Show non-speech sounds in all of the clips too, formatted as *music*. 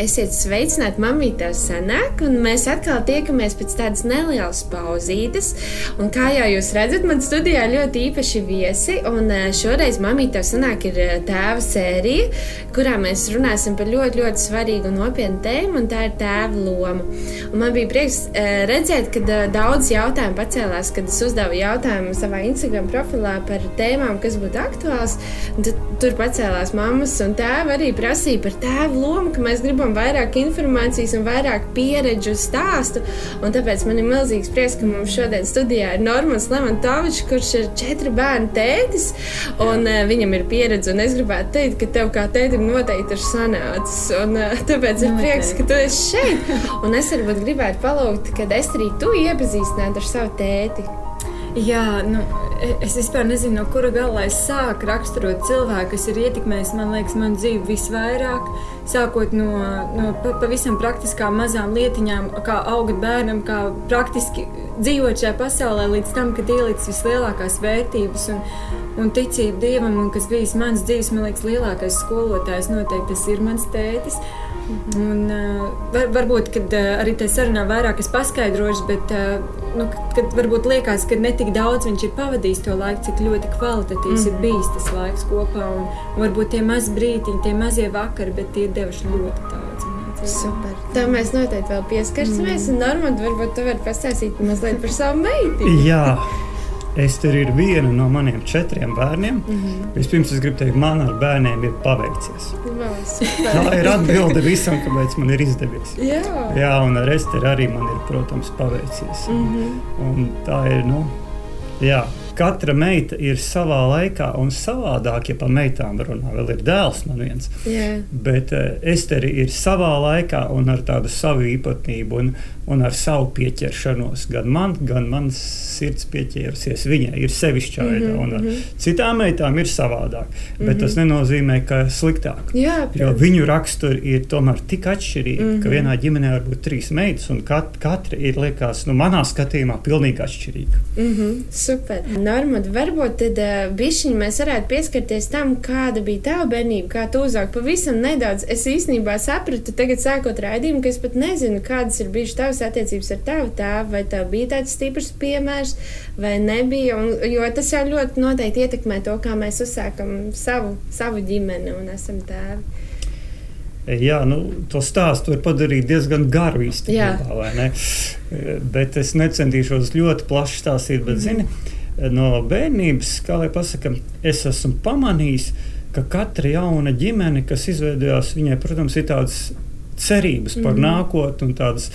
Esiet sveicināti, mamītā sanāk, un mēs atkal tiekamies pēc tādas nelielas pauzītes. Un kā jau jūs redzat, man studijā ļoti īpaši viesi, un eh, šoreiz mamītā sanāk ir eh, tēva sērija, kurā mēs runāsim par ļoti, ļoti svarīgu un nopietnu tēmu, un tā ir tēva loma. Un man bija prieks uh, redzēt, ka daudz jautājumu pacēlās, kad es uzdevu jautājumu savā Instagram profilā par tēmām, kas būtu aktuāls. Tad, tur pacēlās mammas un tēva arī prasīja par tēva lomu, ka mēs gribam gribam vairāk informācijas un vairāk pieredžu stāstu. Un tāpēc man ir milzīgs prieks, ka mums šodien studijā ir Normans Lemantovičs, kurš ir četru bērnu tētis. Un, uh, viņam ir pieredze, un es gribētu teikt, ka tev kā tētim noteikti ir sanācis. Un, uh, tāpēc ir prieks, ka tu esi šeit. Un es varbūt gribētu palūgt, kad es arī tu iepazīstinātu ar savu tēti. Jā, nu, es vispār nezinu, no kura gala es sāku raksturot cilvēku, kas ir ietekmējis man liekas, manu dzīvi visvairāk. Sākot no, no pavisam praktiskām mazām lietiņām, kā augt bērnam, kā praktiski dzīvot šajā pasaulē, līdz tam, kad ielicis vislielākās vērtības un, un ticību dievam, un kas bijis mans dzīves, man liekas, lielākais skolotājs, noteikti tas ir mans tētis. Un, uh, var, varbūt kad, uh, arī tajā sarunā vairāk es paskaidrošu, bet uh, nu, kad varbūt liekas, ka ne tik daudz viņš ir pavadījis to laiku, cik ļoti kvalitatīvs mm. ir bijis tas laiks kopā. Un, un varbūt tie mazi brītiņi, tie mazie vakari, bet tie ir devuši ļoti daudz. Super. Tā mēs noteikti vēl pieskarsimies. Mm. Normāli, varbūt tu vari pastāstīt mazliet par savu meitiņu. Jā. *laughs* Ester ir viena no maniem četriem bērniem. Mm -hmm. Vispirms es gribu teikt, man ar bērniem ir paveicies. Wow, Tā ir atbilde visam, kāpēc man ir izdevies. Jā, Jā un ar Esteru arī man ir, protams, paveicies. Mm -hmm. un tā ir, nu, jā, katra meita ir savā laikā un savādāk, ja par meitām runā. Vēl ir dēls man viens. Jā. Bet uh, Esteri ir savā laikā un ar tādu savu īpatnību un, un ar savu pieķeršanos. Gan man, gan mans sirds pieķērusies viņai ir sevišķā veidā. Mm -hmm. Ar citām meitām ir savādāk. Bet mm -hmm. tas nenozīmē, ka sliktāk. Jā, Jo viņu raksturi ir tomēr tik atšķirīgi, mm -hmm. ka Mhm. vienā ģimenē var būt trīs meitas, un kat, katra ir, liekas, nu, manā skatījumā, pilnīgi atšķirīga. Mm -hmm, super. Normāli, varbūt tad uh, bišķiņi mēs varētu pieskarties tam, kāda bija tava bērnība, kā tu uzaugi. Pavisam nedaudz. Es īstenībā sapratu, tagad sākot raidījumu, ka es pat nezinu, kādas ir bijušas tavas attiecības ar tavu tēvu, vai tev bija tāds stiprs piemērs, vai nebija. Un, jo tas jau ļoti noteikti ietekmē to, kā mēs uzsākam savu, savu ģimeni un esam tēvi. Jā, nu, to stāstu var padarīt diezgan garu īstenībā? Bet es necentīšos ļoti plaši stāstīt. Bet, zini, no bērnības, kā lai pasakā, es esmu pamanījis, ka katra jauna ģimene, kas izveidojās, viņai, protams, ir tādas cerības par Mhm. nākotni un tādas,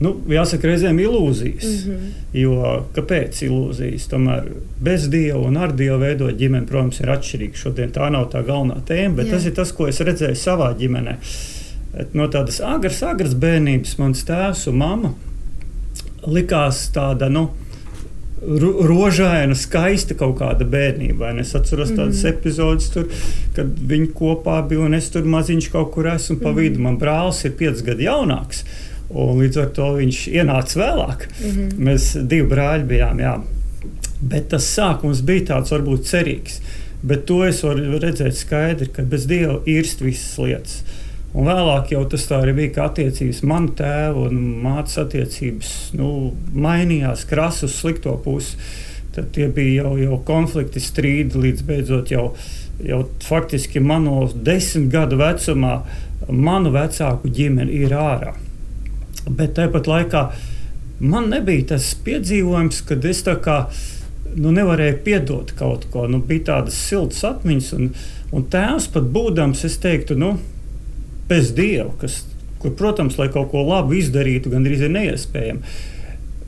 nu, jāsaka, reizēm ilūzijas. Mhm. Jo kāpēc ilūzijas? Tomēr bez dieva un ar dievu veidot ģimeni, protams, ir atšķirīgi. Šodien tā nav tā galvenā tēma, bet Jā. Tas ir tas, ko es redzēju savā ģimenē. No tādas agras, agras bērnības mans tēvs un mamma likās tāda. Nu, ro- Rožaina, skaista kaut kāda bērnība. Es atceros tādas mm. epizodes, tur, kad viņi kopā bija un es tur maziņš kaut kur esmu pa vidu. Man brālis ir piecus gadus jaunāks. Un līdz ar to viņš ienāca vēlāk. Mm -hmm. Mēs divi brāļi bijām. Jā. Bet tas sākums bija tāds varbūt cerīgs. Bet to es varu redzēt skaidri, ka bez dieva īrst visas lietas. Un vēlāk jau tas tā arī bija, ka attiecības man tēva un mātes attiecības nu, mainījās krasu uz slikto pusi. Tad tie bija jau, jau konflikti, strīdi, līdz beidzot jau, jau faktiski manos desmit gadu vecumā manu vecāku ģimene ir ārā. Bet tāpat laikā man nebija tas piedzīvojums, kad es tā kā nu, nevarēju piedot kaut ko. Nu, bija tādas siltas atmiņas, un, un tēvs pat būdams, es teiktu, nu, bez dieva, kas, kur, protams, lai kaut ko labu izdarītu, gandrīz ir neiespējami.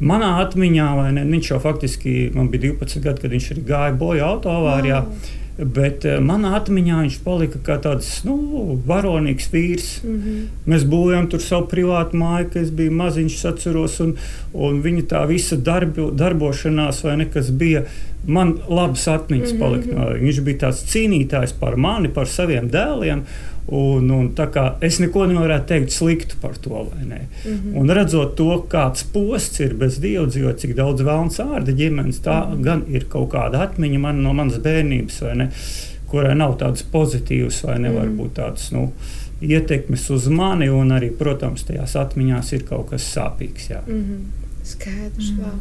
Manā atmiņā, vai ne, viņš jau faktiski, man bija 12 gadi, kad viņš gāja bojā autoavārijā. Wow. Bet uh, manā atmiņā viņš palika kā tāds nu, varonīgs vīrs. Mm -hmm. Mēs būvējām tur savu privātu māju, kad es biju maziņš, atceros, un, un viņa tā visa darbu, darbošanās, vai ne, kas bija, man labas atmiņas palika. Mm -hmm. Viņš bija tāds cīnītājs par mani, par saviem dēliem. Un, un, tā kā es neko nevaru teikt sliktu par to. Mm -hmm. Un redzot to, kāds posts ir bez dieva dzīvot, cik daudz vēlams ārda ģimenes, tā mm -hmm. gan ir kaut kāda atmiņa man, no manas bērnības, vai ne, kurai nav tādas pozitīvas vai nevar mm. būt tādas nu, ietekmes uz mani, un arī, protams, tajās atmiņās ir kaut kas sāpīgs. Jā. Mm -hmm. Skaidrs, mm. wow.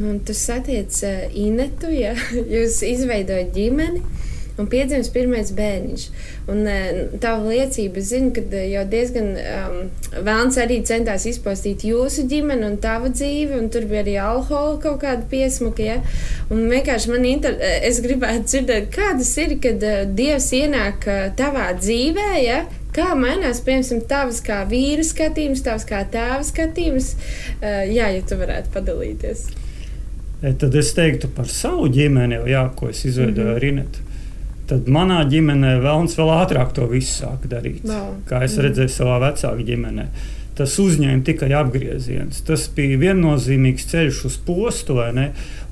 Nu, tas satiec uh, Inetu, ja *laughs* jūs izveidojat ģimeni un piedzimst pirmais bērniņš. Un tava liecība, es zinu, ka jau diezgan um, vēlams arī centās izpostīt jūsu ģimeni un tavu dzīvi, un tur bija arī alkohola kaut kāda piesmuka. Ja? Un vienkārši man inter... es gribētu dzirdēt, kādas ir, kad uh, Dievs ienāk uh, tavā dzīvē, ja? Kā mainās, piemēram, tavs kā vīra skatījums, tavs kā tēva skatījums? Uh, jā, ja tu varētu padalīties. E, tad es teiktu par savu ģimeni, jā, ko es izveidoju mm -hmm. ar Inetu. Tad manā ģimenē vēlams vēl ātrāk to visu sāk darīt. Wow. Kā es redzēju savā vecāku ģimenē. Tas uzņēma tikai apgrieziens. Tas bija viennozīmīgs ceļš uz postu, vai ne?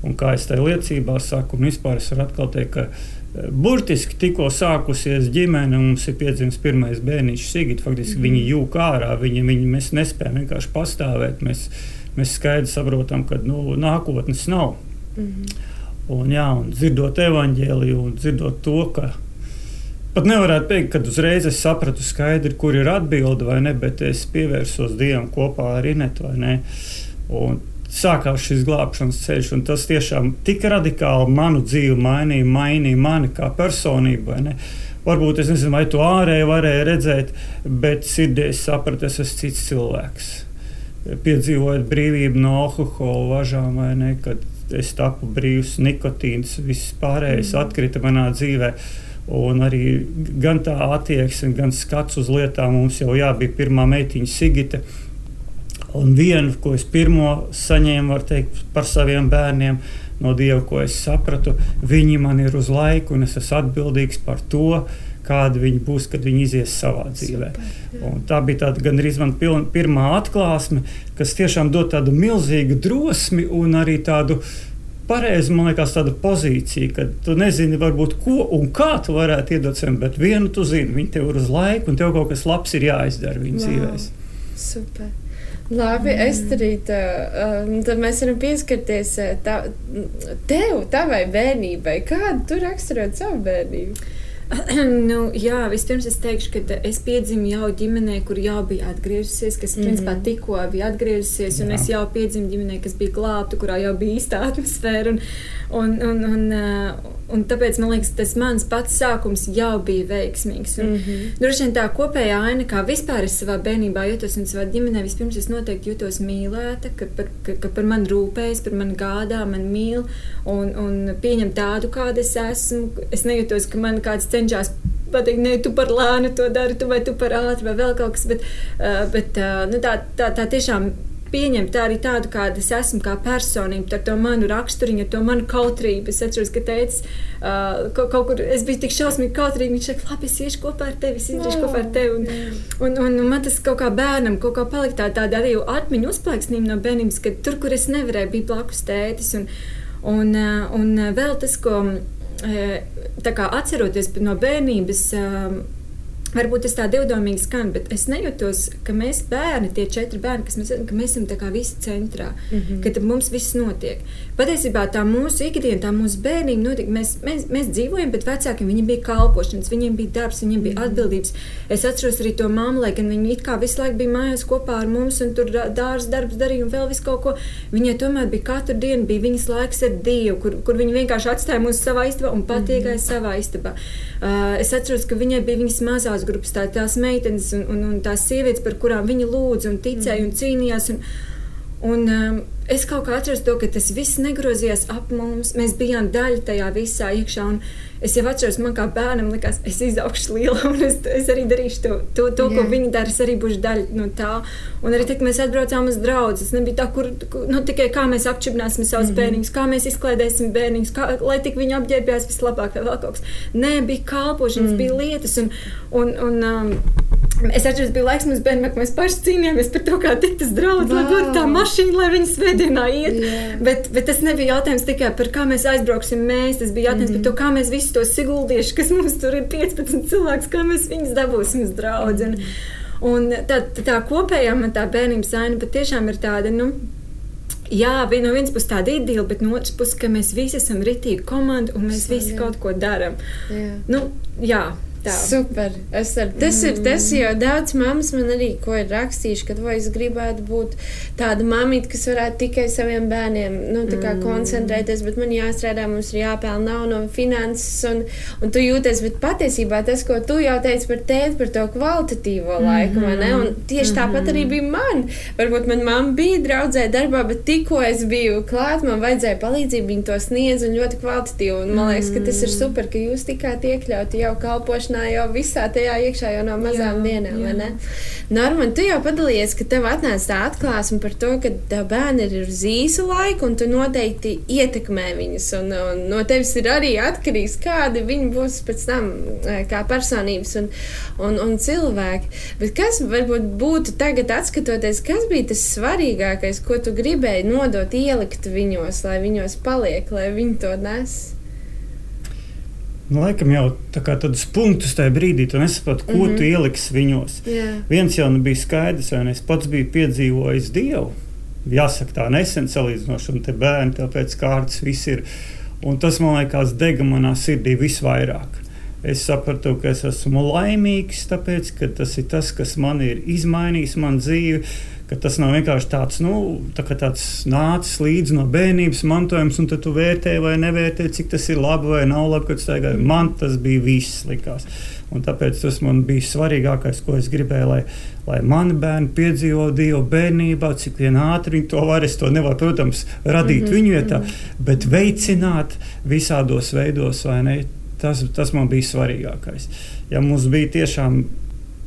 Un kā es tajā liecībā saku, un vispār es varu atkal teikt, ka e, burtiski tikko sākusies ģimene, un mums ir piedzimis pirmais bērniņš, Sigita. Faktiski mm. viņi jūg ārā, viņi, viņi, mēs nespējam vienkārši pastāvēt. Mēs, mēs skaidri saprotam, ka nu, nākotnes nav. Mm -hmm. Un, jā, un dzirdot evaņģēliju, un dzirdot to, ka pat nevarētu teikt, ka uzreiz es sapratu skaidri, kur ir atbilde vai ne, bet es pievērsos Dievam kopā ar Inetu vai ne. Un sākās šis glābšanas ceļš, un tas tiešām tik radikāli manu dzīvi mainīja, mainīja mani kā personību. Varbūt es nezinu, vai to ārēji varēja redzēt, bet sirdī es sapratu, es esmu cits cilvēks. Piedzīvojot brīvību no alkohola važām, vai ne, kad es tapu brīvs, nikotīns, viss pārējais mm. atkrita manā dzīvē. Un arī gan tā attieksme, gan skats uz lietām mums jau jā, bija pirmā meitiņa Sigita. Un viena, ko es pirmo saņēmu, var teikt, par saviem bērniem, no Dieva, ko es sapratu, viņi man ir uz laiku, un es esmu atbildīgs par to, kāda viņi būs, kad viņi izies savā dzīvē. Super, tā bija gan arī mana pirmā atklāsme, kas tiešām dod tādu milzīgu drosmi un arī tādu. Pareizi, man liekas, tāda pozīcija, ka tu nezini, varbūt, ko un kā tu varētu iedot sev, bet vienu tu zini, viņi tev ir uz laiku, un tev kaut kas labs ir jāizdara viņas wow. dzīvēs. Super. Labi, mm. Esterīte, um, tad mēs varam pieskarties tā, tev, tavai bērnībai. Kādu tu raksturot savu bērnību? *clears throat* nu, jā, vispirms es teikšu, ka es piedzimu jau ģimenē, kur jau bija atgriezusies, kas mm -hmm. principā tikko bija atgriezusies, un jā. es jau piedzimu ģimenē, kas bija glābta, kurā jau bija īsta atmosfēra. Un, un, un, un, Un tāpēc man liekas, tas mans pats sākums jau bija veiksmīgs. Un, mm -hmm. Droši vien tā kopējā aina, kā vispār es savā bērnībā jutos un savā ģimenē, vispirms es noteikti jutos mīlēta, ka par, ka, ka par mani rūpējas, par mani gādā, man mīl un, un pieņem tādu, kāda es esmu. Es nejūtos, ka man kāds cenšas pateikt, ne, tu par lēnu to dari, tu vai tu par ātri vai vēl kaut kas. Bet, uh, bet uh, nu, tā, tā, tā tiešām pieņemt arī tādu, kāda es esmu, kā personība, ar to manu raksturiņu, ar to manu kautrību. Es atceros, ka teicis, uh, kaut, kaut kur es biju tik šausmīgi kautrīga. Viņš teica, labi, es iešu kopā ar tevi, es izdarīšu kopā ar tevi. Un, un, un, un man tas kaut kā bērnam, kaut kā palika tā, tāda arī atmiņu uzplaiksnība no bērnības, ka tur, kur es nevarēju, bija blakus tētis. Un, un, un vēl tas, ko atceroties no bērnības. Varbūt tas tā divdomīgi skan, bet es nejūtos, ka mēs bērni, tie četri bērni, kas mēs, ka mēs esam visi centrā, mm -hmm. ka mums viss notiek. Patiesībā tā mūsu ikdiena, tā mūsu bērnība notika. Mēs, mēs, mēs dzīvojam, bet vecākiem viņiem bija kalpošanas, viņiem bija darbs, viņiem bija mhm. atbildības. Es atceros arī to mammu, lai gan viņa it kā visu laiku bija mājās kopā ar mums un tur dārza darbs darīja un vēl visu kaut ko. Viņai tomēr bija katru dienu bija viņas laiks ar Dievu, kur, kur viņa vienkārši atstāja mūs savā istabā un patiekāja mm -hmm. savā istabā. Uh, es atceros, ka viņai bija viņas mazās grupas, tā, tās meitenes un, un, un tās sievietes, par kurām viņa lūdza un ticēja mm un cīnījās. Un, un, um, es kaut kā atceros to, ka tas viss negrozījās ap mums. Mēs bijām daļa tajā visā iekšā. Es jau atceros, man kā bērnam likās, es izaugšu liela, un es, es arī darīšu to, to, to ko viņi dara. Es arī būšu daļa no tā. Un arī tad, kad mēs atbraucām uz draugu, tas nebija tā, kur nu, tikai kā mēs apčipināsim savus mm -hmm. bērniņus, kā mēs izklaidēsim bērniņus, kā, lai tik viņi apģērbjās vislabāk vai vēl kaut kas. Nē, bija kalpošanas, mm. bija lietas. Un, un, un, um, Es atceros, bija laiks mums bērnam, ka mēs paši cīnījāmies par to, kā tikt uz draugu, wow. lai būtu tā mašīna, lai viņi svētdienā iet. Yeah. Bet, bet tas nebija jautājums tikai par kā mēs aizbrauksim mēs, tas bija jautājums mm -hmm. par to, kā mēs visus tos siguldieši, kas mums tur ir 15 cilvēks, kā mēs viņus dabūsim uz draugu. -hmm. Un tā, tā kopējā man tā bērnības aina patiešām ir tāda, nu, Jā, no vienas puses tāda ideja, bet no otras puses, ka mēs visi esam rītīgi komanda un mēs visi jā. kaut ko darām. Nu, jā, Tā. Super. Es ar, tas, mm. ir, tas jau daudz mammas man arī ir rakstījuši, ka es gribētu būt tāda mamīte, kas varētu tikai saviem bērniem nu, mm. koncentrēties, bet man jāstrādā, mums ir jāpelnā nav no finanses, un, un tu jūties. Bet patiesībā tas, ko tu jau teici par tēti, par to kvalitatīvo mm. laiku, mm -hmm. un tieši mm -hmm. tāpat arī bija man. Varbūt man mamma bija draudzē darbā, bet tikko es biju klāt, man vajadzēja palīdzību, viņi to sniedz un ļoti kvalitatīvi. Un man liekas, ka tas ir super, ka jūs tikāt iekļauti jau kalpošanā iedziļināja jau visā tajā iekšā jau no mazām jā, dienām. Jā. Norman, tu jau padalījies, ka tev atnāca tā atklāsme par to, ka tev bērni ir uz īsu laiku, un tu noteikti ietekmē viņus. Un, un no tevis ir arī atkarīgs, kādi viņi būs pēc tam e, kā personības un, un, un cilvēki. Bet kas varbūt būtu tagad, skatoties, kas bija tas svarīgākais, ko tu gribēji nodot, ielikt viņos, lai viņos paliek, lai viņi to nes? Nu, laikam jau tādus punktus tajā brīdī, tu nesaproti, ko mm -hmm. tu ieliksi viņos. Yeah. Viens jau nebija skaidrs, vai ne? Es pats biju piedzīvojis Dievu. Jāsaka, tā nesen salīdzinoši, un te bērni pēc kārtas viss ir. Un tas man liekas, dega manā sirdī visvairāk. Es sapratu, ka es esmu laimīgs, tāpēc ka tas ir tas, kas man ir izmainījis manu dzīvi ka tas nav vienkārši tāds, nu, tā tāds nācis līdzi no bērnības mantojums, un tu vērtē vai nevērtē, cik tas ir labi vai nav labi. Man tas bija viss likās. Un tāpēc tas man bija svarīgākais, ko es gribēju, lai, lai mani bērni piedzīvo Dievu bērnībā, cik vien ātri viņi to var. Es to nevaru, protams, radīt mm -hmm. viņu vietā, bet veicināt visādos veidos, vai ne? Tas, tas man bija svarīgākais. Ja mums bija tiešām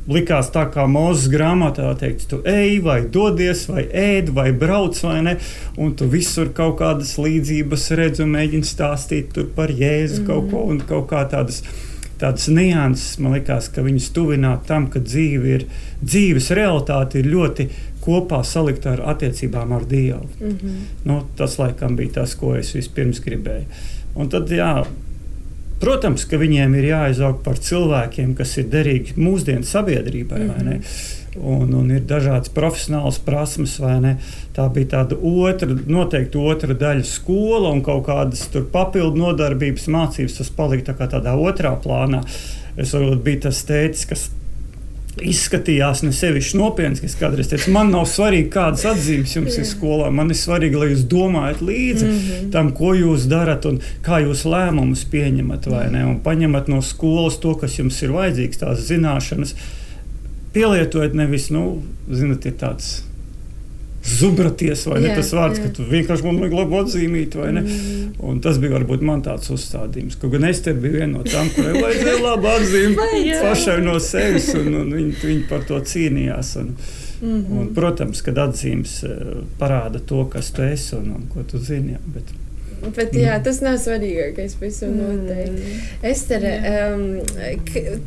likās tā kā mūzes grāmatā teikts, tu ej, vai dodies, vai ēd, vai brauc, vai ne. Un tu visur kaut kādas līdzības redzi un mēģini stāstīt par Jēzu mm. kaut ko un kaut kā tādas. Tādas nianses man liekas, ka viņas tuvināt tam, ka dzīve ir, dzīves realitāte ir ļoti kopā salikta ar attiecībām ar Dievu. Mm -hmm. nu, tas laikam bija tas, ko es vispirms gribēju. Un tad, jā, Protams, ka viņiem ir jāizaug par cilvēkiem, kas ir derīgi mūsdienu sabiedrībai. Mm -hmm. Un, un ir dažādas profesionālas prasmes, vai ne? Tā bija tāda otra, noteikti otra daļa skola un kaut kādas papildu nodarbības mācības. Tas palika tā tādā otrā plānā. Es varbūt biju tas teicis, kas izskatījās ne sevišķi nopietns. Es kādreiz teicu, man nav svarīgi, kādas atzīmes jums ir skolā. Man ir svarīgi, lai jūs domājat līdzi mm -hmm. tam, ko jūs darat un kā jūs lēmumus pieņemat. Un paņemat no skolas to, kas jums ir vajadzīgs, tās zināšanas. Pielietojiet nevis, nu, zinot, ir tāds zubraties, vai jā, ne tas vārds, jā. ka tu vienkārši man vajag labu atzīmīt, vai ne? Mm. Un tas bija varbūt man tāds uzstādījums, ka gan Ester bija viena no tām, kurai vajadzēja *laughs* labu atzīmi pašai no sevis, un, un viņi, viņi par to cīnījās. Un, mm -hmm. un, protams, kad atzīmes eh, parāda to, kas tu esi un, un ko tu zini. Jā, bet, Bet, jā, tas nav svarīgākais. Pavisam noteikti. Mm. Estere, um,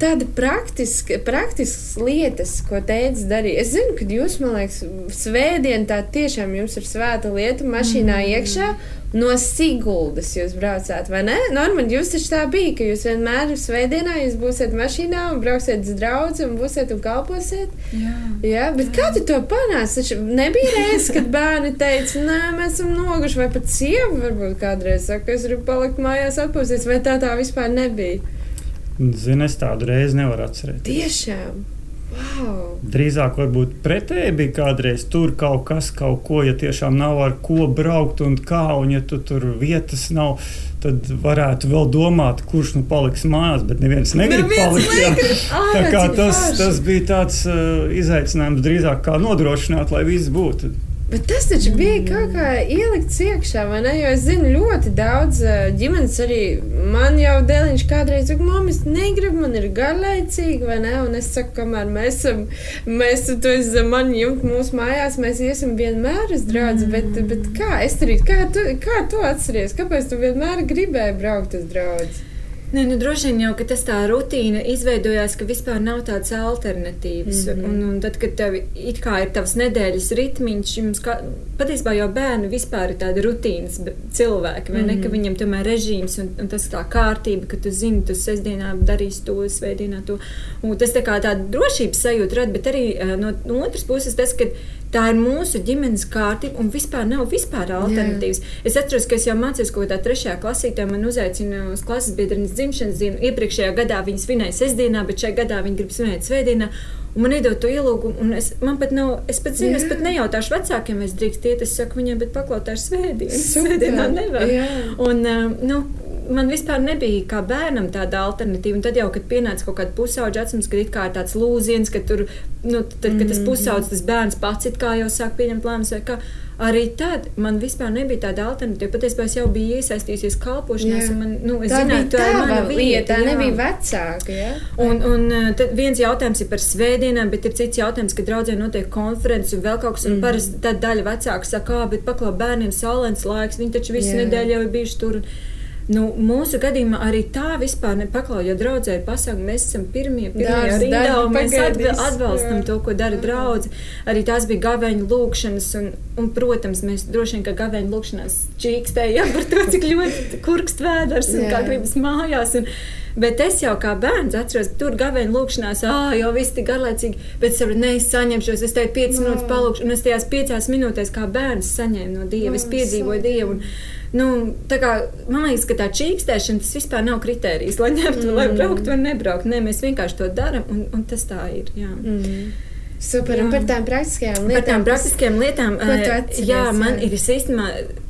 tāda praktiska, praktiskas lietas, ko teicis darīt. Es zinu, ka jūs, man liekas, svētdien tā tiešām jums ir svēta lieta mašīnā mm. iekšā no Siguldas jūs braucāt, vai ne? Normāli, jūs taču tā bija, ka jūs vienmēr svētdienā jūs būsiet mašīnā un brauksiet uz draugu un būsiet un kalposiet. Jā, jā bet jā. kā tu to panāci? Taču nebija reizes, kad bērni teica, nē, mēs esam noguši, vai pat sieva varbūt kādreiz saka, es gribu palikt mājās atpūsties, vai tā tā vispār nebija? Zini, es tādu reizi nevaru atcerēties. Tiešām. Wow. Drīzāk, varbūt pretēji bija kādreiz tur kaut kas, kaut ko, ja tiešām nav ar ko braukt un kā, un ja tu tur vietas nav, tad varētu vēl domāt, kurš nu paliks mājās, bet neviens negrib neviens palikt. Tā kā tas, tas bija tāds uh, izaicinājums drīzāk kā nodrošināt, lai viss būtu. Bet tas taču bija kaut kā ielikts iekšā, vai ne? Jo es zinu, ļoti daudz ģimenes arī man jau dēliņš kādreiz saka, mamma, es negribu, man ir garlaicīgi, vai ne? Un es saku, kamēr mēs esam, mēs tu esi zem mani jumta mūsu mājās, mēs iesim vienmēr uz draudzi, mm. bet, bet kā, es arī, kā tu, kā tu atceries, kāpēc tu vienmēr gribēji braukt uz draudzi? Nē, nu, droši vien jau tā rutīna izveidojās, ka vispār nav tādas alternatīvas. Mm -hmm. un, un tad, kad tev ir tavs nedēļas ritmiņš, jums kā, patiesībā jau bērni vispār ir tādi rutīnas cilvēki, vai mm -hmm. ne? Ka mhm. viņam tomēr režīms un, un tas tā kārtība, ka tu zini, tu sestdienā darīsi to, svētdienā to. Un tas tā kā tāda drošības sajūta rada, bet arī no, no otras puses tas, ka Tā ir mūsu ģimenes kārtība, un vispār nav vispār alternatīvas. Jā. Es atceros, ka es jau mācījos kaut kādā trešajā klasītē, man uzaicināja uz klases biedrenes dzimšanas dienu. Iepriekšējā gadā viņas svinēja sestdienā, bet šajā gadā viņa grib svinēt svētdienā. Un man iedod to ielūgumu, un es, man pat nav, es pat zinu, jā. es pat nejautāšu vecākiem, es drīkst iet, es saku viņiem, bet paklaut tā ir svētdiena. Svētdienā nevar. Jā. Un, uh, nu, man vispār nebija kā bērnam tāda alternatīva. Un tad jau, kad pienāca kaut kāda pusauģa atzīmes, kad ir tāds lūziens, ka, tur, nu, tad, kad tas mm. pusaudzis, tas bērns pats kā jau sāk pieņemt lēmumus. Arī tad man vispār nebija tāda alternatīva. Patiesībā es jau biju iesaistījusies kalpošanās, un man, nu, es tā zināju, tā ir mana vieta. Tā jā. nebija vecāka. Ja? Un, un uh, tad viens jautājums ir par svētdienām, bet ir cits jautājums, kad draudzē notiek konferences un vēl kaut kas, un mm. parasti tad daļa vecāka saka, ah, bet paklā bērniem saulēns laiks, viņi taču visu jā. nedēļu jau ir bijuši tur. Un, Nu, mūsu gadījumā arī tā vispār nepaklauja. Jo draudzē ir pasaules, mēs esam pirmie, pirmie rindā, un mēs atbalstam jā. to, ko dara draugi. Arī tās bija gaveņu lūkšanas, un, un, protams, mēs droši vien, ka gaveņu lūkšanās čīkstējām par to, cik ļoti kurkst vēders un kā gribas mājās. Un, Bet es jau kā bērns atceros, ka tur gaveņa lūkšanās, ah, jau viss tik garlaicīgi, bet saprotu, ne, es saņemšos, es teicu, 5 minūtes palūkšu, un es tajās 5 minūtēs kā bērns saņēmu no Dieva, es piedzīvoju Dievu. Un, Nu, kā, man liekas, ka tā čīkstēšana tas vispār nav kritērijs, lai ņemtu, mm. lai brauktu vai nebrauktu. Nē, mēs vienkārši to darām, un, un tas tā ir. Jā. Mm. Super, jā. un par tām praktiskajām lietām. Par tām praktiskajām lietām, atceries, jā, man jā. ir īstenībā,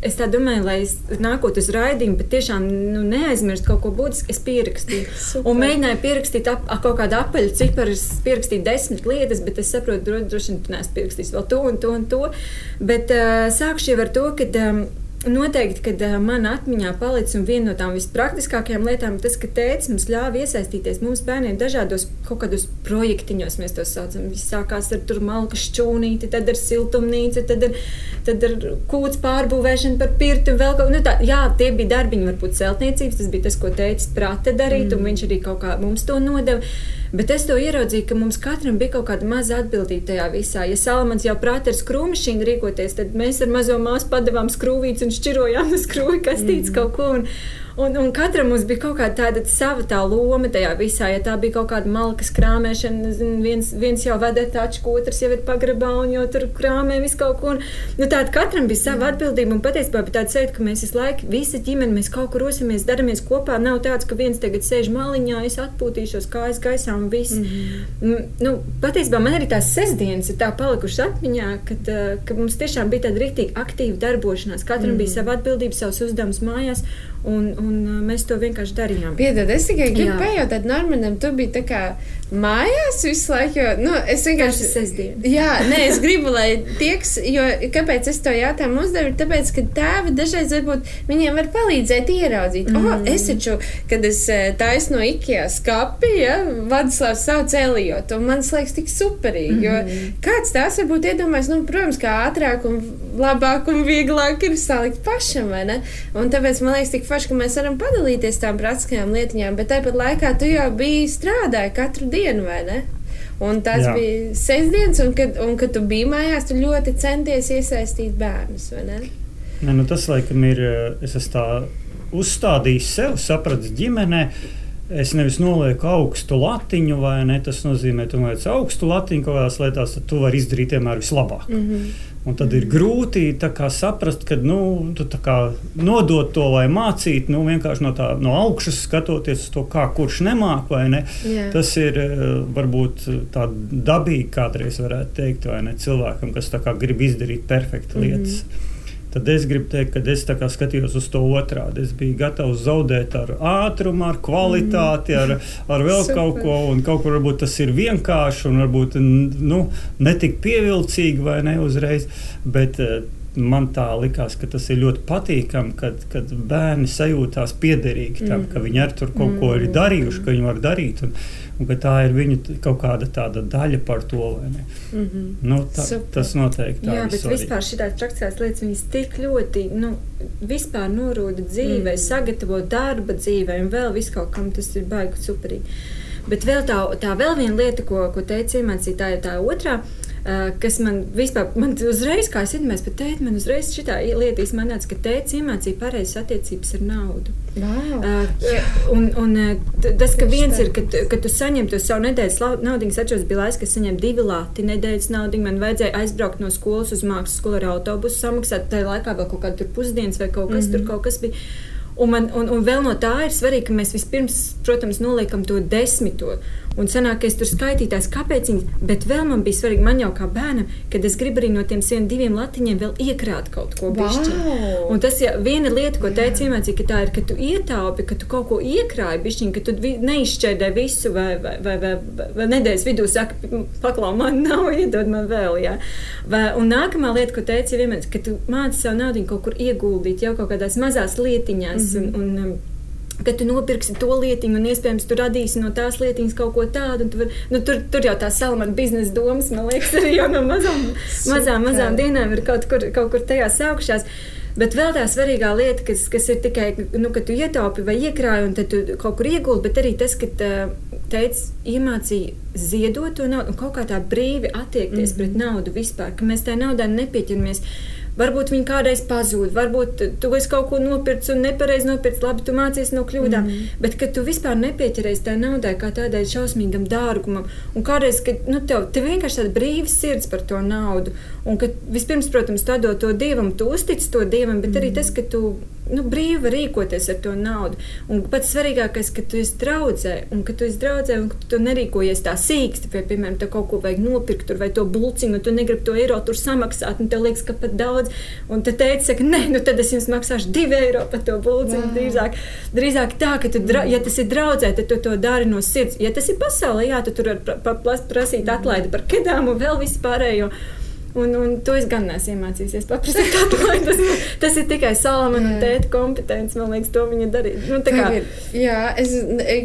es tā domāju, lai es nākot uz raidījumu, bet tiešām nu, neaizmirst kaut ko būtisku, es pierakstīju. Super. Un mēģināju pierakstīt ap, kaut kādu apaļu ciparu, es pierakstīju desmit lietas, bet es saprotu, droši, droši vien tu neesi pierakstījis vēl to un to un to. Bet uh, sākšu jau ar to, ka. Um, Noteikti, kad uh, manā atmiņā palicis viena no tām vispraktiskākajām lietām tas, ka tēvs mums ļāva iesaistīties mums bērniem dažādos kaut kādos projektiņos, mēs to saucam. Viss sākās ar malku šķūnīti, tad ar siltumnīcu, tad ar, tad ar kūts pārbūvēšanu par pirtu. Kaut, nu tā, jā, tie bija darbiņi, varbūt celtniecības, tas bija tas, ko tēvs prata darīt, mm. un viņš arī kaut kā mums to nodeva. Bet es to ieraudzīju, ka mums katram bija kaut kāda maza atbildība tajā visā. Ja Salamans jau prātā ar skrūmišķīnu rīkoties, tad mēs ar mazo māsu padavām skrūvītes un šķirojām uz skrūvi kastītes mm. kaut ko. Un, Un, un katram mums bija kaut kāda tāda sava tā loma tajā visā. Ja tā bija kaut kāda malkas krāpēšana, viens, viens jau veda taču, otrs jau ir pagrabā un jau tur krāpē visu kaut ko. Un, nu, tāda katram bija sava atbildība. Un patiesībā bija tāda sajūta, ka mēs visu laiku, visa ģimene, mēs kaut kur rosimies, daramies kopā. Nav tāds, ka viens tagad sēž maliņā, es atpūtīšos kājas gaisā un viss. Mm -hmm. nu, patiesībā man arī tās sestdienas ir tā palikušas atmiņā, kad, ka mums tiešām bija tāda rīktīgi aktīva darbošanās. Katram mm -hmm. bija sava atbildība, savs uzdevums mājās. Un, un mēs to vienkārši darījām. Piedod, es tikai gribu pajautāt, Normandam, tu biji tā kā mājās visu laiku, jo, nu, es vienkārši. Sestdien. Jā, nē, es gribu, lai tieks, jo, kāpēc es to jautājumu uzdevu, tāpēc, ka tēvi dažreiz varbūt viņiem var palīdzēt ieraudzīt. Mm. Oh, es taču, kad es taisu no Ikea skapi, ja, Vadislavs savu cēlijot, un man liekas tik superīgi, mm. jo kāds tās varbūt iedomājas, nu, protams, kā ātrāk un labāk un vieglāk ir salikt pašam, vai ne? Un tāpēc man liekas tik forši, ka mēs varam padalīties tām praktiskajām lietiņām, bet tāpat laikā tu jau biji strādājis katru dienu, vai ne? Un tas Jā. bija sestdienas, un kad, un kad tu biji mājās, tu ļoti centies iesaistīt bērnus, ne? Ne, nu tas, laikam, ir. Es esmu tā uzstādījis sev, sapratis ģimenei es nevis nolieku augstu latiņu, vai ne? Tas nozīmē, ka tu noliec augstu latiņu kaut kādās lietās, tad tu vari izdarīt vienmēr vislabāk. Mm -hmm. Un tad ir grūti kā, saprast, ka nu, tu kā, nodot to vai mācīt, nu, vienkārši no, tā, no augšas skatoties to, kā kurš nemāk. Ne? Yeah. Tas ir eh, varbūt tā dabīgi kādreiz varētu teikt, vai ne cilvēkam, kas kā, grib izdarīt perfektu lietas. Mm -hmm tad es gribu teikt, ka es skatījos uz to otrādi. Es biju gatavs zaudēt ar ātrumu, ar kvalitāti, ar, ar vēl Super. kaut ko, un kaut kur varbūt tas ir vienkārši un varbūt nu, netik pievilcīgi vai ne uzreiz. Bet, uh, man tā likās, ka tas ir ļoti patīkami, kad, kad bērni sajūtās piederīgi tam, mm. ka viņi ar tur kaut ko ir mm. darījuši, ka viņi var darīt. Un, un ka tā ir viņu kaut kāda daļa par to. Mm -hmm. nu, tā, Super. tas noteikti ir. Jā, bet svarīgi. vispār šīs praktiskās lietas viņas tik ļoti nu, norūda dzīvē, mm. sagatavo darba dzīvē un vēl visu kaut kam tas ir baigi superīgi. Bet vēl tā, tā vēl viena lieta, ko, ko teica iemācītāja, tā otrā kas man vispār, man uzreiz, kā es iedomājos, bet teikt, man uzreiz šī lieta izmanāts, ka tēvs iemācīja pareizas attiecības ar naudu. Wow. Uh, un, un tas, ka viens ir, kad, kad tu saņem to savu nedēļas naudu, atceros, bija laiks, kad saņem divi lati nedēļas naudu. Man vajadzēja aizbraukt no skolas uz mākslas skolu ar autobusu, samaksāt tajā laikā vēl kaut kādu pusdienas vai kaut kas mm -hmm. tur kaut kas bija. Un, man, un, un vēl no tā ir svarīgi, ka mēs vispirms, protams, noliekam to desmito. Un sanāk, es tur skaitītājs, kāpēc viņi, bet vēl man bija svarīgi, man jau kā bērnam, kad es gribu arī no tiem saviem diviem latiņiem vēl iekrāt kaut ko bišķi. Wow. Un tas ir viena lieta, ko teica iemācīja, ka tā ir, ka tu ietaupi, ka tu kaut ko iekrāji bišķiņ, ka tu neizšķērdē visu vai, vai, vai, vai, vai, vai nedēļas vidū saka, paklau, man nav, iedod man vēl, jā. Vai, un nākamā lieta, ko teica vienmēr, ka tu māci savu naudu kaut kur ieguldīt jau kaut kādās mazās lietiņās. Mm -hmm. un, un, ka tu nopirksi to lietiņu, un iespējams tu radīsi no tās lietiņas kaut ko tādu. Tu var, nu, tur, tur jau tā salmana biznesa domas, man liekas, arī jau no mazām, mazām, mazām dienām ir kaut kur, kaut kur tajā sākušās. Bet vēl tā svarīgā lieta, kas, kas ir tikai, nu, ka tu ietaupi vai iekrāji, un tad tu kaut kur ieguldi, bet arī tas, ka teica, iemācīja ziedot to naudu un kaut kā tā brīvi attiekties mm -hmm. pret naudu vispār, ka mēs tai naudai nepieķeramies. Varbūt viņi kādreiz pazūd, varbūt tu esi kaut ko nopircis un nepareizi nopircis, labi, tu mācies no kļūdām. Mm. Bet, kad tu vispār nepieķeries tai naudai, kā tādai šausmīgam dārgumam, un kādreiz, kad nu, tev, tev vienkārši tāda brīva sirds par to naudu, un ka vispirms, protams, tu dod to dievam, tu uztici to dievam, bet mm. arī tas, ka tu nu, brīvi rīkoties ar to naudu. Un pats svarīgākais, ka tu esi draudzē, un ka tu esi draudzē, un ka tu nerīkojies tā sīksti, vai, piemēram, te kaut ko vajag nopirkt, tur, vai to bulciņu, un tu negribi to eiro tur samaksāt, un tev liekas, ka pat daudz. Un tad teica, saka, nē, nu tad es jums maksāšu divi eiro par to bulciņu. Drīzāk, drīzāk tā, ka, tu, ja tas ir draudzē, tad tu to dari no sirds. Ja tas ir pasaulē, jā, tad tur var prasīt atlaidi par kedām un vēl vispārējo. Un, un to es gan neesmu iemācījies. Paprasīt, atlaid, tas, *laughs* tas ir tikai Salamana un tēta kompetence. Man liekas, to viņa darīja. Nu, kā... Jā, es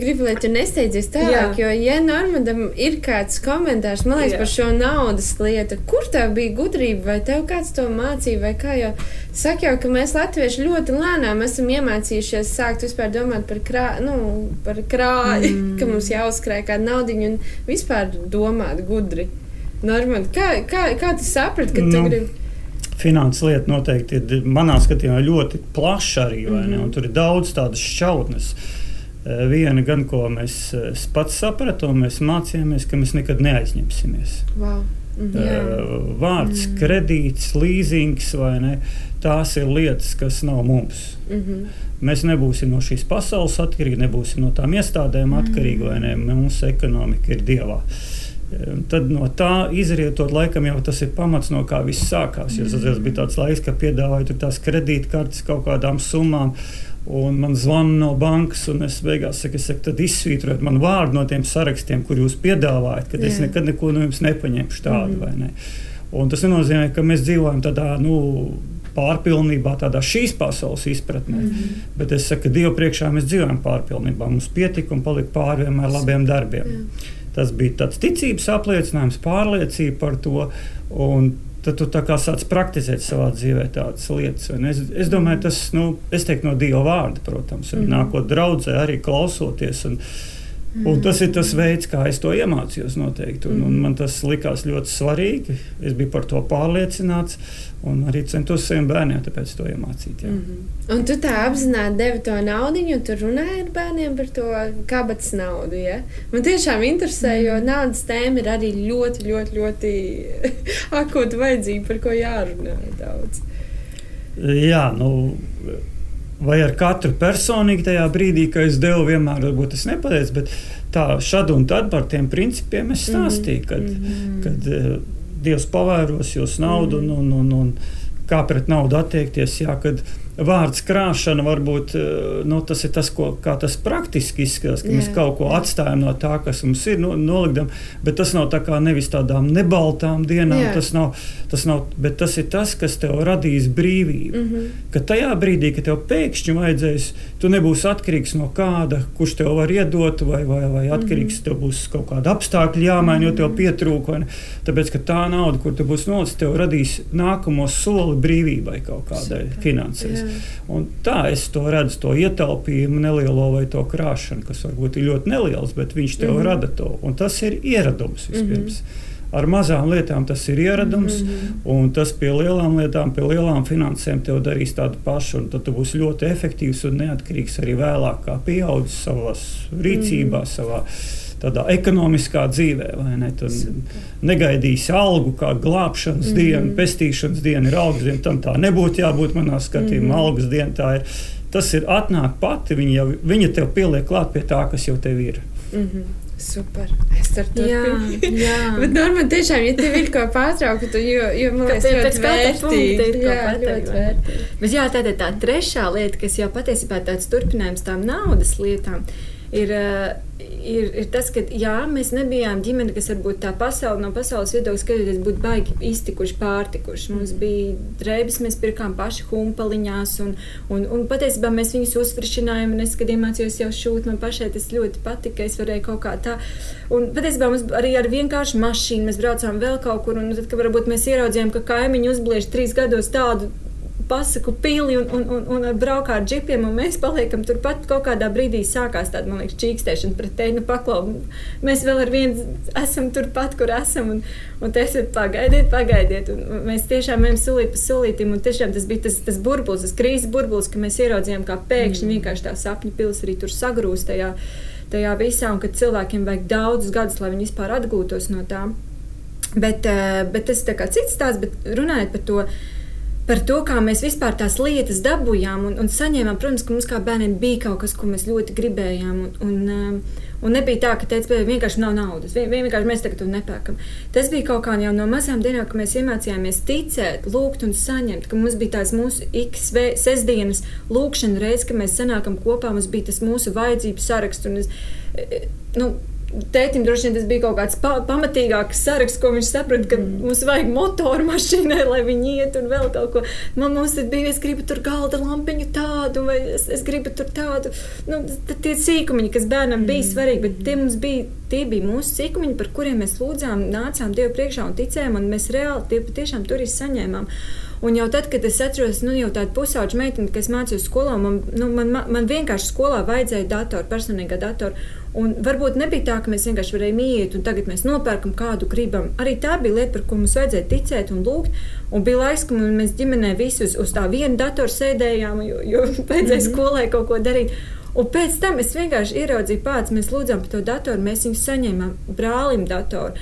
gribu, lai tu nesteidzies tālāk, jā. jo, ja Normandam ir kāds komentārs, man liekas, jā. par šo naudas lietu, kur tev bija gudrība, vai tev kāds to mācīja, vai kā jau saka, jau, ka mēs latvieši ļoti lēnām esam iemācījušies sākt vispār domāt par, krā, nu, par krāju, mm. *laughs* ka mums jāuzkrāj kāda naudiņa un vispār domāt gudri. Normāli. Kā, kā, kā tu saprati, ka nu, tu gribi? Finanses lieta noteikti ir manā skatījumā ļoti plaša arī. Mm -hmm. Tur ir daudz tādas šķautnes. Eh, viena gan, ko mēs eh, pats sapratām, mēs mācījāmies, ka mēs nekad neaizņemsimies. Wow. Mm -hmm. Vārds, mm -hmm. kredīts, līzings vai ne. Tās ir lietas, kas nav mums. Mm -hmm. Mēs nebūsim no šīs pasaules atkarīgi, nebūsim no tām iestādēm mm -hmm. atkarīgi, vai ne? Mūsu ekonomika ir dievā. Uh, Tad no tā izrietot, laikam jau tas ir pamats, no kā viss sākās. Jo tas bija tāds laiks, kad piedāvāja tās kredītkartes kaut kādām summām. Un man zvana no bankas, un es beigās saku, es saku, tad izsvītrojiet man vārdu no tiem sarakstiem, kur jūs piedāvājat, kad Jā. es nekad neko no jums nepaņemšu tādu. Mm. Ne? Un tas nenozīmē, ka mēs dzīvojam tādā nu, pārpilnībā, tādā šīs pasaules izpratnē. Mm -hmm. Bet es saku, ka Dieva priekšā mēs dzīvojam pārpilnībā. Mums pietika un palika pāri vienmēr labiem darbiem. Jā. Tas bija tāds ticības apliecinājums, pārliecība par to. Tad tu tā kā sāc praktizēt savā dzīvē tādas lietas. Es, es domāju, tas nu, es teiktu, no Dieva vārda, protams, mm -hmm. nākot draudzē, arī klausoties. Un, Un tas ir tas veids, kā es to iemācījos. Noteikti. Un, un man tas likās ļoti svarīgi. Es biju par to pārliecināts. Un arī centos saviem bērniem to iemācīt. Jā. Mm -hmm. Un tu tā apzināti devi to naudu, un tu runāji ar bērniem par to kabatas naudu. Ja? Man tiešām interesē, mm -hmm. jo mhm. naudas tēma ir arī ļoti, ļoti, ļoti *laughs* akūta vajadzība, par ko jārunā daudz. Jā, nu vai ar katru personīgi tajā brīdī, kad es devu, vienmēr varbūt es nepateicu, bet tā šad un tad par tiem principiem es stāstīju, kad, mm -hmm. kad uh, Dievs pavēros jūs naudu mm -hmm. un, un, un kā pret naudu attiekties. Jā, kad, vārds krāšana varbūt eh, nu, tas ir tas, ko, tas praktiski izskatās, ka jā, mēs kaut ko jā. atstājam no tā, kas mums ir, nu, nolikdam, bet tas nav tā kā nevis tādām nebaltām dienām, jā. tas nav, tas nav, bet tas ir tas, kas tev radīs brīvību. Mm -hmm. Ka tajā brīdī, kad tev pēkšņi vajadzēs, tu nebūsi atkarīgs no kāda, kurš tev var iedot, vai, vai, vai atkarīgs, mm -hmm. tev būs kaut kāda apstākļa jāmaina, jo tev mhm. pietrūka. Tāpēc, ka tā nauda, kur tu būsi nolicis, tev radīs nākamo soli brīvībai kaut kādai finansēs. Un tā es to redzu, to ietaupījumu, nelielo vai to krāšanu, kas varbūt ir ļoti neliels, bet viņš tev mm rada to. Un tas ir ieradums vispirms. Mm. Ar mazām lietām tas ir ieradums, mm -hmm. un tas pie lielām lietām, pie lielām finansēm tev darīs tādu pašu. Tad tu būsi ļoti efektīvs un neatkarīgs arī vēlāk, kā pieaudzis savā rīcībā, mm -hmm. savā tādā ekonomiskā dzīvē. Negaidīsi algu kā glābšanas mm -hmm. dienu, pestīšanas dienu, ir algas diena. Tam tā nebūtu jābūt manā skatījumā. Mm -hmm. Algas diena tā ir. Tas ir atnāk pati, viņa, jau, viņa tev pieliek klāt pie tā, kas jau tev ir. Mm -hmm. Super. Es tur turpinu. Jā, jā. *laughs* Bet, Norman, tiešām, ja tev ir ko pārtraukt, jo, jo man liekas, ļoti vērtīgi. Jā, ļoti vērtīgi. Bet jā, tā ir tā trešā lieta, kas jau patiesībā tāds turpinājums tām naudas lietām, ir ir, ir tas, ka jā, mēs nebijām ģimene, kas varbūt tā pasaule, no pasaules viedokļa skatoties, būtu baigi iztikuši, pārtikuši. Mums mm. bija drēbes, mēs pirkām paši humpaliņās, un, un, un patiesībā mēs viņus uzfrišinājām. Es, kad iemācījos jau šūt, man pašai tas ļoti patika. Es varēju kaut kā tā. Un patiesībā mums arī ar vienkāršu mašīnu mēs braucām vēl kaut kur, un tad, kad varbūt mēs ieraudzījām, ka kaimiņi uzbliež trīs gados tādu pasaku pili un, un, un, un braukā ar džipiem, un mēs paliekam turpat. Kaut kādā brīdī sākās tāda, man liekas, čīkstēšana pret tevi. Nu, paklau, mēs vēl ar vienu esam turpat, kur esam, un, un te esat pagaidiet, pagaidiet. Un mēs tiešām ejam solīt pa solītim, un tiešām tas bija tas, tas burbulis, tas krīzes burbulis, ka mēs ieraudzījām, kā pēkšņi mm. vienkārši tā sapņu pils arī tur sagrūst tajā, tajā visā, un ka cilvēkiem vajag daudzus gadus, lai viņi vispār atgūtos no tā. Bet, eh, bet tas ir cits stāsts, bet runājot par to par to, kā mēs vispār tās lietas dabūjām un, un saņēmām. Protams, ka mums kā bērniem bija kaut kas, ko mēs ļoti gribējām. Un, un, um, un nebija tā, ka teica, vienkārši nav naudas. Vien, vienkārši mēs tagad to nepērkam. Tas bija kaut kā jau no mazām dienām, kad mēs iemācījāmies ticēt, lūgt un saņemt. Mums bija tāds mūsu ik sestdienas lūkšana reizes, kad mēs sanākam kopā. Mums bija tas mūsu vajadzību saraksts. Un es, e, e, nu, Tētim droši vien tas bija kaut kāds pa pamatīgāks saraksts, ko viņš saprata, ka mm. mums vajag motoru mašīnai, lai viņi iet un vēl kaut ko. Man mums bija, es gribu tur galda lampiņu tādu, vai es, es gribu tur tādu. Nu, tie sīkumiņi, kas bērnam mm. bija svarīgi, bet tie mums bija, tie bija mūsu sīkumiņi, par kuriem mēs lūdzām, nācām Dievu priekšā un ticējām, un mēs reāli tie patiešām tur izsaņēmām. Un jau tad, kad es atceros, nu, jau tādu pusauģu meiteni, kas mācījās skolā, man, nu, man, man vienkārši skolā vajadzēja datoru, personīgā datoru. Un varbūt nebija tā, ka mēs vienkārši varējām iet, un tagad mēs nopērkam kādu gribam. Arī tā bija lieta, par ko mums vajadzēja ticēt un lūgt. Un bija laiks, kad mēs ģimenē visi uz, uz tā viena datora sēdējām, jo, jo *laughs* vajadzēja mm -hmm. skolai kaut ko darīt. Un pēc tam es vienkārši ieraudzīju pats, mēs lūdzām par to datoru, mēs viņu saņēmām brālim datoru.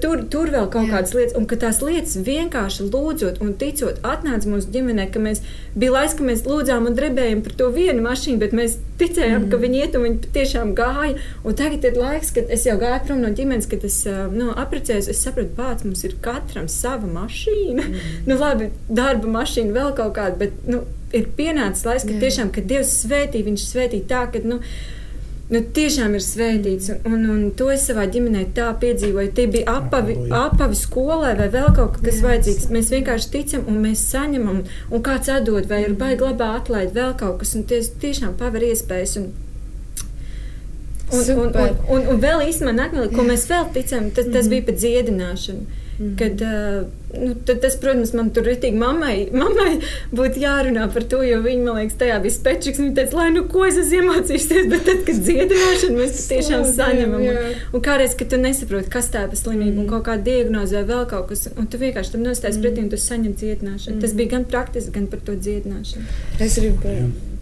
Tur, tur vēl kaut Jā. kādas lietas, un ka tās lietas vienkārši lūdzot un ticot, atnāca mūsu ģimenē, ka mēs bija laiks, ka mēs lūdzām un drebējām par to vienu mašīnu, bet mēs ticējām, mm. ka viņi iet un viņi tiešām gāja. Un tagad ir laiks, kad es jau gāju prom no ģimenes, kad es nu, apprecējos, es sapratu, pats mums ir katram sava mašīna. Mm. *laughs* nu, labi, darba mašīna vēl kaut kāda, bet nu, ir pienācis laiks, ka Jā. tiešām, kad Dievs svētī, viņš svētī tā, ka. Nu, nu, tiešām ir svētīts. Un, un, un to es savā ģimenē tā piedzīvoju. Tie bija apavi, apavi skolē vai vēl kaut kas vajadzīgs. Mēs vienkārši ticam un mēs saņemam, un kāds atdod, vai ir baigi labā atlaid vēl kaut kas, un tie tiešām paver iespējas. Un, Un, un, un, un, un vēl īstenībā, ko mēs vēl ticam, tas, tas bija par dziedināšanu. Mm. Kad, uh, nu, tas, protams, man tur rītīgi mammai, mammai būtu jārunā par to, jo viņa, man liekas, tajā bija spečīgs. Viņa teica, lai nu ko es esmu iemācījusies, bet tad, kad dziedināšanu mēs tiešām saņemam. Un, un kādreiz, kad tu nesaproti, kas tā ir pa slimību mm. un kaut kāda diagnoze vai vēl kaut kas, un tu vienkārši tam nostājies mm. pretī un tu saņem dziedināšanu. Mm. Tas bija gan praktiski, gan par to dziedināšanu. Es gribu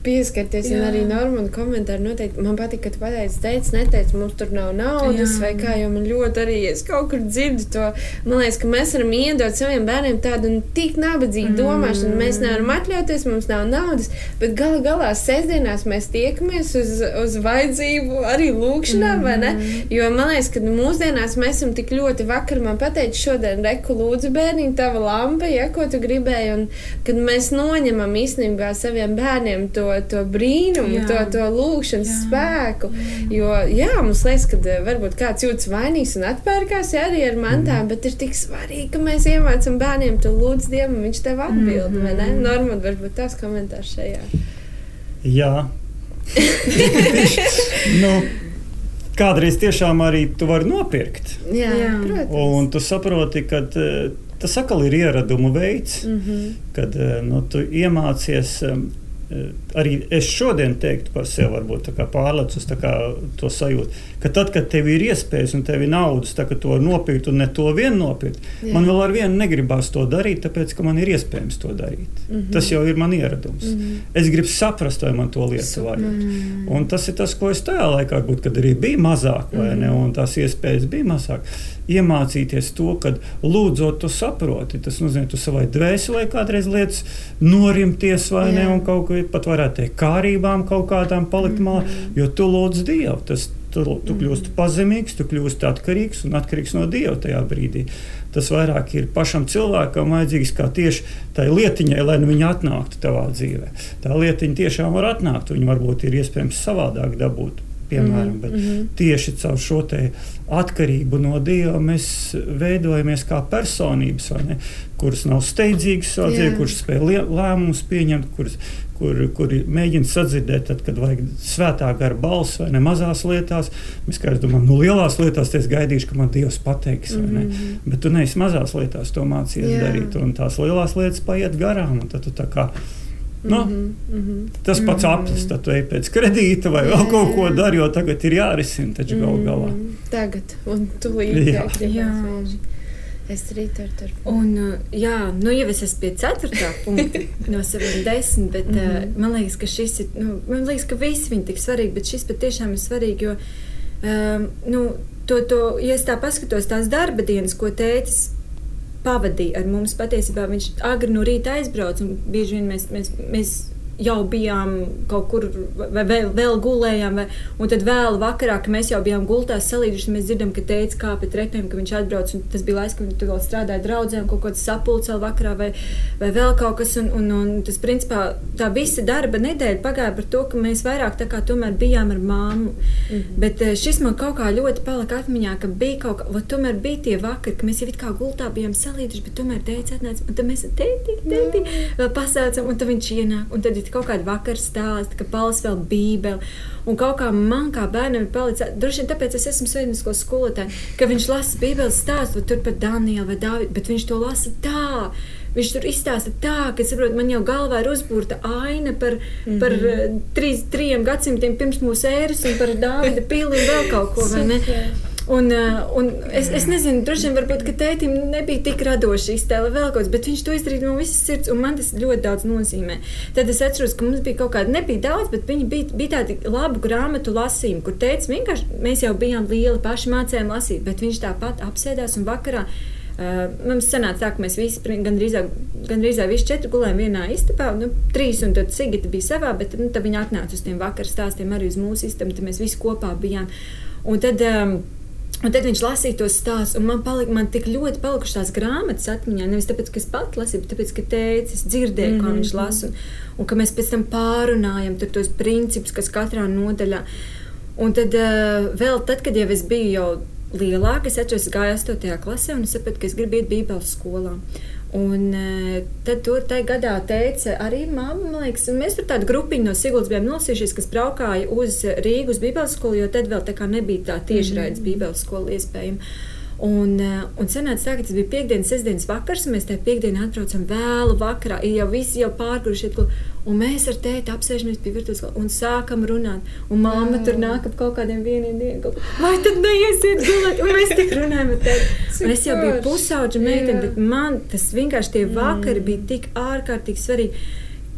pieskarties. Jā. Arī Normāna komentāri noteikti man patīk, ka tu pateici, teici, neteici, mums tur nav naudas, Jā. vai kā jau man ļoti arī es kaut kur dzirdu to. Man liekas, ka mēs varam iedot saviem bērniem tādu nu, tik nabadzīgu mm. domāšanu. Mēs nevaram atļauties, mums nav naudas, bet gala galā sestdienās mēs tiekamies uz, uz vajadzību arī lūkšanā, mm. vai ne? Mm. Jo man liekas, ka mūsdienās mēs esam tik ļoti vakar man pateici, šodien reku lūdzu bērniņu, tava lampa, ja ko tu gribēji, un kad mēs noņemam īstenībā saviem bērniem to to brīnumu, jā. to, to lūkšanas jā. spēku. Jo jā, mums liekas, ka eh, varbūt kāds jūtas vainīgs un atpērkās jā, arī ar mantām, mm. bet ir tik svarīgi, ka mēs iemācām bērniem to lūdzu Dievam, viņš tev atbild. Mm -hmm. Normāli, varbūt tas komentārs šajā. Jā. *laughs* nu, kādreiz tiešām arī tu vari nopirkt. Jā, jā. protams. Un tu saproti, ka tas atkal ir ieradumu veids, mm -hmm. kad nu, tu iemācies Eh, arī es šodien teiktu par sevi, varbūt pārlecu uz to sajūtu, ka tad, kad tev ir iespējas un tev ir naudas, tā, to nopirkt un ne to vien nopirkt, Jā. man vēl ar vienu negribās to darīt, tāpēc ka man ir iespējams to darīt. Mm -hmm. Tas jau ir man ieradums. Mm -hmm. Es gribu saprast, vai man to lietu vajag. Mm -hmm. Un tas ir tas, ko es tajā laikā, būt, kad arī bija mazāk, vai mm -hmm. ne, un tās iespējas bija mazāk iemācīties to, ka lūdzot, tu saproti. Tas nozīmē, tu savai dvēselē kādreiz lietas norimties vai Jā. ne, un kaut kā pat varētu teikt, kārībām kaut kādām palikt malā, mm -hmm. jo tu lūdz Dievu. Tas, tu, tu mm. kļūsti pazemīgs, tu kļūsti atkarīgs un atkarīgs no Dieva tajā brīdī. Tas vairāk ir pašam cilvēkam vajadzīgs kā tieši tai lietiņai, lai nu viņa atnāktu tavā dzīvē. Tā lietiņa tiešām var atnākt, viņa varbūt ir iespējams savādāk dabūt piemēram. Mm -hmm. Tieši caur šo atkarību no Dieva mēs veidojamies kā personības, kuras nav steidzīgas dzīvē, kuras spēj lēmumus pieņemt, kuras, kur, kur mēģina sadzirdēt, tad, kad vajag svētā gara balss vai ne mazās lietās. Mēs kā domājam, nu, lielās lietās es gaidīšu, ka man Dievs pateiks, mm -hmm. bet tu neesi mazās lietās to mācījies Jā. darīt, un tās lielās lietas paiet garām. Tad tu tā kā Nu, mm -hmm. Tas pats -hmm. aplis, tad tu ej pēc kredīta vai vēl kaut ko dari, jo tagad ir jārisina taču mm -hmm. gal galā. Tagad, un tu līdzi. Jā. jā. Es arī tur turpinu. Un, uh, jā, nu jau es esmu pie 4. *laughs* punkta no saviem desmit, bet mm -hmm. uh, man liekas, ka šis ir, nu, man liekas, ka visi viņi tik svarīgi, bet šis patiešām ir svarīgi, jo, um, nu, to, to, ja es tā paskatos tās darba dienas, ko tētis pavadīja ar mums. Patiesībā viņš agri no rīta aizbrauca un bieži vien mēs, mēs, mēs jau bijām kaut kur, vai vēl, vēl gulējām, vai, un tad vēl vakarā, kad mēs jau bijām gultās salīdzuši, mēs dzirdam, ka teica kāpa trepēm, ka viņš atbrauc, un tas bija laiks, kad viņš vēl strādāja draudzēm, kaut kāds sapulcs vēl vakarā, vai, vai vēl kaut kas, un, un, un tas principā tā visa darba nedēļa pagāja par to, ka mēs vairāk tā kā tomēr bijām ar māmu, mm -hmm. bet eh, šis man kaut kā ļoti palika atmiņā, ka bija kaut kā, va, tomēr bija tie vakari, ka mēs jau it kā gultā bijām salīdzuši, bet tomēr teica atnāca, un tad mēs tēti, vēl pasācam, un tad viņš ienāk, un tad ir kaut kāda vakara stāsta, ka palas vēl bībeli. Un kaut kā man kā bērnam ir palicis, droši vien tāpēc es esmu svētdienisko skolotāja, ka viņš lasa bībeles stāstu, tur par Danielu vai Dāvidu, bet viņš to lasa tā. Viņš tur izstāsta tā, ka saprot, man jau galvā ir uzbūrta aina par, mm -hmm. par uh, trīs, trim gadsimtiem pirms mūsu ēras un par Dāvida pili un vēl kaut ko. Un, uh, un es, es nezinu, droši vien varbūt, ka tētim nebija tik radoša iztēle vēl kaut kas, bet viņš to izdarīja no visas sirds, un man tas ļoti daudz nozīmē. Tad es atceros, ka mums bija kaut kāda, nebija daudz, bet viņi bija, bija tādi labu grāmatu lasījumi, kur teica, vienkārši mēs jau bijām lieli, paši mācējām lasīt, bet viņš tāpat apsēdās un vakarā. Uh, mums sanāca tā, ka mēs visi gandrīz, gandrīz visi četri gulējām vienā istabā. Nu, trīs, un tad Sigita bija savā, bet nu, tad viņi atnāca uz tiem vakaru stāstiem arī uz mūsu istabu. Tad mēs visi kopā bijām. Un tad, um, Un tad viņš lasīja tos stāstus, un man, palika, man tik ļoti palikušas tās grāmatas atmiņā. Nevis tāpēc, ka es pati lasīju, bet tāpēc, ka teicis, dzirdēju, mm -hmm. kā viņš mhm. lasa, un, un ka mēs pēc tam pārunājam tos principus, kas katrā nodaļā. Un tad uh, vēl tad, kad jau es biju jau lielāka, es atceros, gāju 8. klasē, un es sapratu, ka es gribu iet Bībeles skolā. Un uh, tad tur tajā gadā teica arī mamma, liekas, mēs tur tādu grupiņu no Siguldas bijām nosījušies, kas braukāja uz Rīgu uz Bībeles skolu, jo tad vēl tā kā nebija tā tiešraides mm -hmm. Bībeles skola iespējama. Un, eh, un sanāca tā, ka tas bija piekdienas, sestdienas vakars, un mēs tajā piekdienā atbraucam vēlu vakarā. Ir jau visi jau pārguruši, un mēs ar tēti apsēžamies pie virtuves un sākam runāt. Un mamma tur nāk ap kaut kādiem vieniem dieniem, vai tad neiesiet gulēt, un mēs tik runājam ar tēti. *laughs* Un es jau biju pusauģa meitene, bet man tas vienkārši tie vakari mm. bija tik ārkārtīgi svarīgi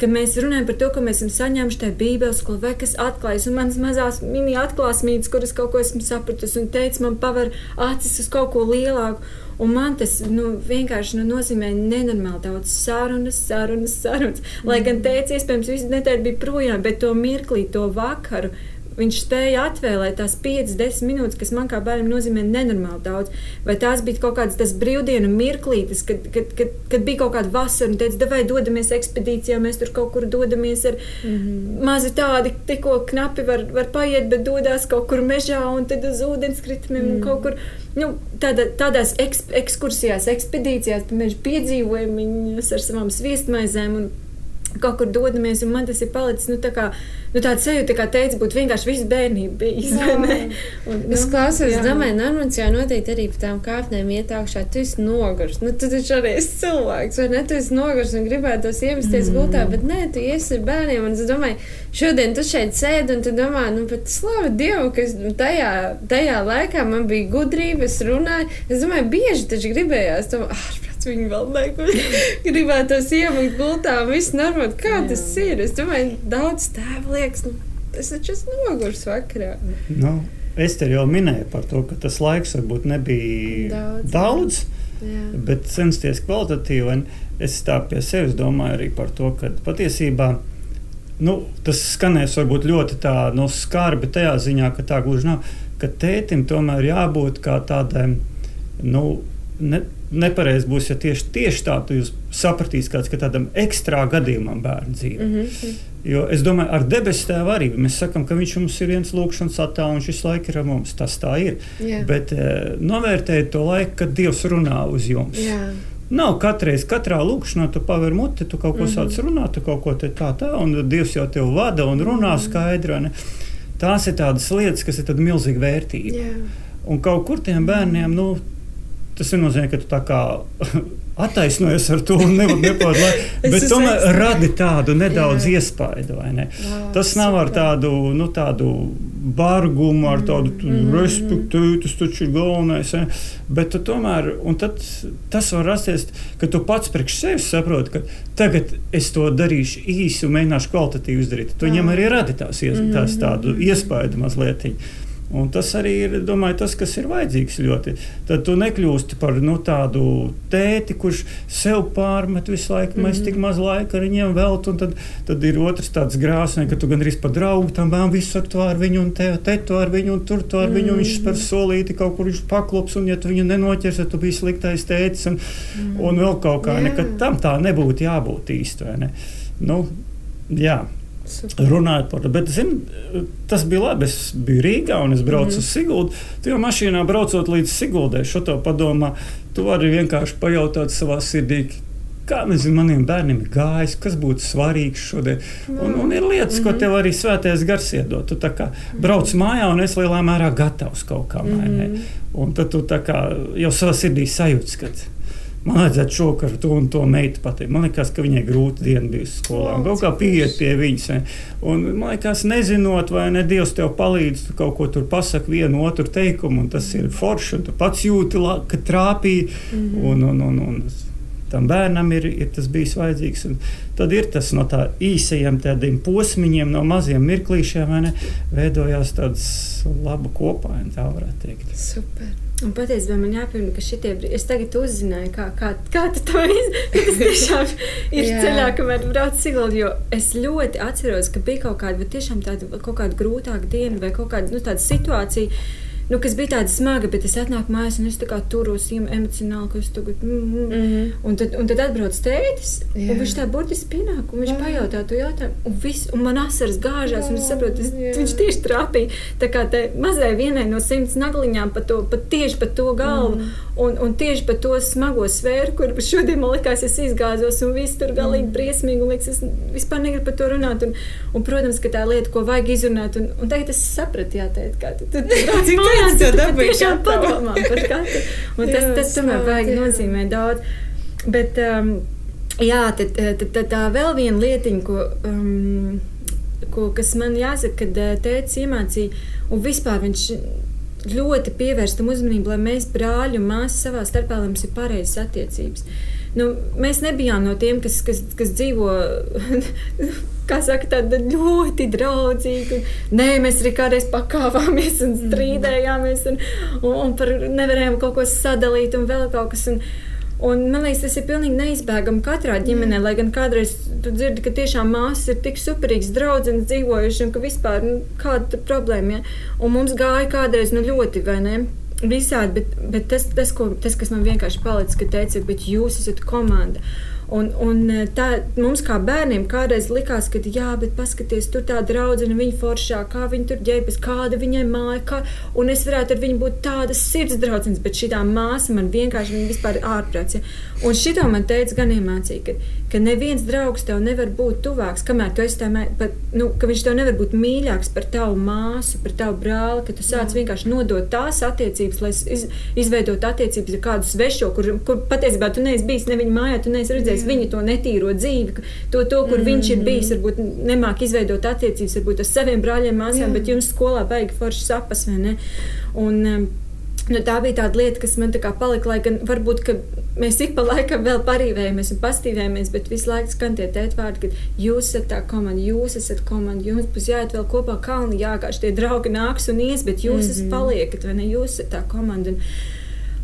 ka mēs runājam par to, ka mēs esam saņēmuši tajā Bībeles skolā, kas atklājas, un manas mazās mini atklāsmītes, kuras kaut ko esmu sapratusi, un teica, man paver acis uz kaut ko lielāku. Un man tas nu, vienkārši nu, nozīmē nenormāli daudz sarunas, sarunas, sarunas. Lai gan teica, iespējams, visu nedēļu bija projām, bet to mirklī, to vakaru Viņš spēja atvēlēt tās 5, 10 minūtes, kas man kā bērnam nozīmē nenormāli daudz. Vai tās bija kaut kādas brīvdienu mirklītes, kad, kad, kad, kad bija kaut kāda vasara, un teica, vai dodamies ekspedīcijā, mēs tur kaut kur dodamies ar mm -hmm. mazi tādi, tikko knapi var, var paiet, bet dodas kaut kur mežā un tad uz ūdenskritumiem mm. un kaut kur. Nu, tāda, tādās eks, ekskursijās, ekspedīcijās, pa mežu piedzīvojumos ar savām sviestmaizēm un kaut kur dodamies, un man tas ir palicis nu, nu, tāda sajūta, kā teica, būtu vienkārši visu bērnību bijis. Un, nu, es klausos, jā. domāju, Normans jau noteikti arī pa tām kāpnēm iet augšā. Tu esi nogurs. Nu, tu taču arī esi cilvēks, vai ne? Tu esi nogurs un gribētos iemesties mm. gultā, bet nē, tu iesi ar bērniem. Un es domāju, šodien tu šeit sēdi un tu domā, nu, pat slavu Dievu, ka tajā, tajā laikā man bija gudrība, es runāju. Es domāju, bieži taču gribējās. Domāju, ah, Viņa vēl negribētu *laughs* iemūt gultā. Viss normāli. Kā Jā. tas ir? Es domāju, daudz tēvu liekas, nu, es taču esmu noguris vakarā. Nu, es te jau minēju par to, ka tas laiks varbūt nebija daudz. daudz Jā. Bet censties kvalitatīvi. Es tā pie sevis domāju arī par to, ka patiesībā nu, tas skanēs varbūt ļoti tā, nu, skarbi tajā ziņā, ka tā gluži nav. Ka tētim tomēr jābūt kā tādam. Nu, ne, nepareizi būs, ja tieši, tieši tā jūs sapratīsiet, kāds ir tādam ekstrā gadījumam bērnu dzīvē. Mm -hmm. Jo es domāju, ar debesu tēvu arī mēs sakām, ka viņš mums ir viens lūkšanas attēls un šis laiks ir ar mums. Tas tā ir. Yeah. Bet e, novērtējiet to laiku, kad Dievs runā uz jums. Yeah. Nav katreiz, katrā lūkšanā tu paver muti, tu kaut ko mm -hmm. sāc runāt, tu kaut ko tā, tā, un Dievs jau tevi vada un runā mm -hmm. skaidri. Ne? Tās ir tādas lietas, kas ir milzīga vērtība. Yeah. Un kaut kur tiem bērniem, nu, Tas nenozīmē, ka tu tā kā *laughs* attaisnojies ar to un nevari nepārlaikt. *laughs* bet tomēr radi tādu nedaudz jā. iespaidu. Ne? Jā, tas nav super. ar tādu, nu, tādu bargumu, ar tādu mm, mm, respektu, tas taču ir galvenais. Ne? Bet tomēr tad, tas var rasties, ka tu pats priekš sevis saproti, ka tagad es to darīšu īsi un mēģināšu kvalitatīvi izdarīt. Tu viņam arī radi tās, tās tādu iespaidu mazliet. Un tas arī ir domāju, tas, kas ir vajadzīgs ļoti. Tad tu nekļūsti par nu, tādu tēti, kurš sev pārmet visu laiku. Mm -hmm. Mēs tik maz laika viņiem veltam. Tad, tad ir otrs tāds grāsnē, ka tu gandrīz par draugu tam bērnam visu to ar viņu, un te, te to ar viņu, un tur to ar viņu. Mm -hmm. Viņš spēr solīti kaut kur viņš paklops, un ja tu viņu nenoķers, tad tu biji sliktais tētis. Un, mm -hmm. un vēl kaut kā, yeah. nekad tam tā nebūtu jābūt īsti. Ne? Nu, jā. Runājot par to. Bet, zin, tas bija labi. Es biju Rīgā un es braucu mm -hmm. uz Siguldu. Tu jau mašīnā braucot līdz Siguldai, šo to padomā, tu vari vienkārši pajautāt savā sirdī. Kā nezinu, maniem bērniem ir gājis, kas būtu svarīgs šodien. Un, un ir lietas, mm -hmm. ko mhm. tev arī svētais gars iedod. Tu kā brauc mājā un es lielā mērā gatavs kaut kā mainīt. Mm -hmm. Un tad tu kā, jau savā sirdī sajūti, ka Man vajadzētu šovakar to un to meitu pateikt. Man liekas, ka viņai grūti diena bijusi skolā. Oh, kaut kā pieiet pie viņas. Un, man liekas, nezinot, vai ne Dievs tev palīdz, tu kaut ko tur pasaki, vienu otru teikumu, un tas ir forši, un tu pats jūti, ka trāpīja. Mm -hmm. un, un, un, un, tam bērnam ir, ir tas bijis vajadzīgs. Un tad ir tas no tā īsajiem tādiem posmiņiem, no maziem mirklīšiem, veidojās tāds laba kopā, tā varētu teikt. Super. Un patiesībā man jāpiemin, ka šitie brīži, es tagad uzzināju, kā, kā, kā tu to izdarīji. *laughs* Tas tiešām ir ceļā, kamēr brauc Sigulda, jo es ļoti atceros, ka bija kaut kāda, tiešām tāda kaut kāda grūtāka diena vai kaut kāda, nu, situācija nu, kas bija tāda smaga, bet es atnāku mājās un es turos emocionāli, ka es tagad. Mm, mm. Mm -hmm. un, tad, un tad atbrauc tētis, jā. un viņš tā burtiski pienāk, un viņš jā. pajautā to jautājumu, un, viss, un man asaras gāžās, jā, un es saprotu, es, viņš tieši trāpīja tā kā tai mazai vienai no simts nagliņām pa to, pa tieši pa to galvu, mm. un, un tieši pa to smago sfēru, kur šodien man likās, es izgāzos, un viss tur galīgi mm. briesmīgi, un liekas, es vispār negribu par to runāt, un, un protams, ka tā lieta, ko vajag izrunāt, un, un tagad es sapratu, jā, tēt, kā tu, tu, tu, tu, tu, viens to dabūja. Tiešām padomā par katru. Un tas, tas tomēr vajag nozīmē daudz. Bet, um, jā, tad, tad, tad tā vēl viena lietiņa, ko, um, ko, kas man jāsaka, kad uh, tēvs iemācīja, un vispār viņš ļoti pievērst tam uzmanību, lai mēs brāļi un māsas savā starpā mums ir pareizas attiecības. Nu, mēs nebijām no tiem, kas, kas, kas dzīvo *laughs* saka, tāda ļoti draudzīga. Nē, mēs arī kādreiz pakāpāmies un strīdējāmies, un, un, un par nevarējām kaut ko sadalīt un vēl kaut kas. Un, Un, man liekas, tas ir pilnīgi neizbēgami katrā ģimenē. Mm. Lai gan kādreiz tu dzirdi, ka tiešām māsas ir tik superīgas, draudzenes dzīvojušas, un ka vispār nu, kāda ir problēma. Ja? Un mums gāja kādreiz nu, ļoti, vai ne? Visādi, bet, bet tas, tas, ko, tas, kas man vienkārši palicis, ka teica, bet jūs esat komanda. Un, un e, tā, mums kā bērniem kādreiz likās, ka, jā, bet paskatieties, tur tā draudzene, viņa foršā, kā viņa tur ģērbjas, kāda viņai māja, kā, un es varētu ar viņu būt tādas sirds draudzenes, bet šī māsa man vienkārši viņa vispār ārprāts. Ja? Un šito man teica gan iemācīja, ka ka neviens draugs tev nevar būt tuvāks, kamēr tu esi tam, nu, ka viņš tev nevar būt mīļāks par tavu māsu, par tavu brāli, ka tu sāc Jā. vienkārši nodot tās attiecības, lai iz, izveidot attiecības ar kādu svešo, kur, kur patiesībā tu neesi bijis ne viņa mājā, tu neesi redzējis Jā. viņa to netīro dzīvi, to, to kur mm -hmm. viņš ir mhm. bijis, varbūt nemāk izveidot attiecības, varbūt ar saviem brāļiem, māsām, Jā. bet jums skolā baigi forši sapas, vai ne? Un, um, Nu, tā bija tāda lieta, kas man palika, lai gan varbūt mēs ik pa laikam vēl parīvējamies un pastīvējamies, bet visu laiku skan tie tētvārdi, ka jūs esat tā komanda, jūs esat komanda, jums būs jāiet vēl kopā kalni, jākāš tie draugi nāks un ies, bet jūs mm -hmm. esat paliekat, vai ne, jūs esat tā komanda. Un,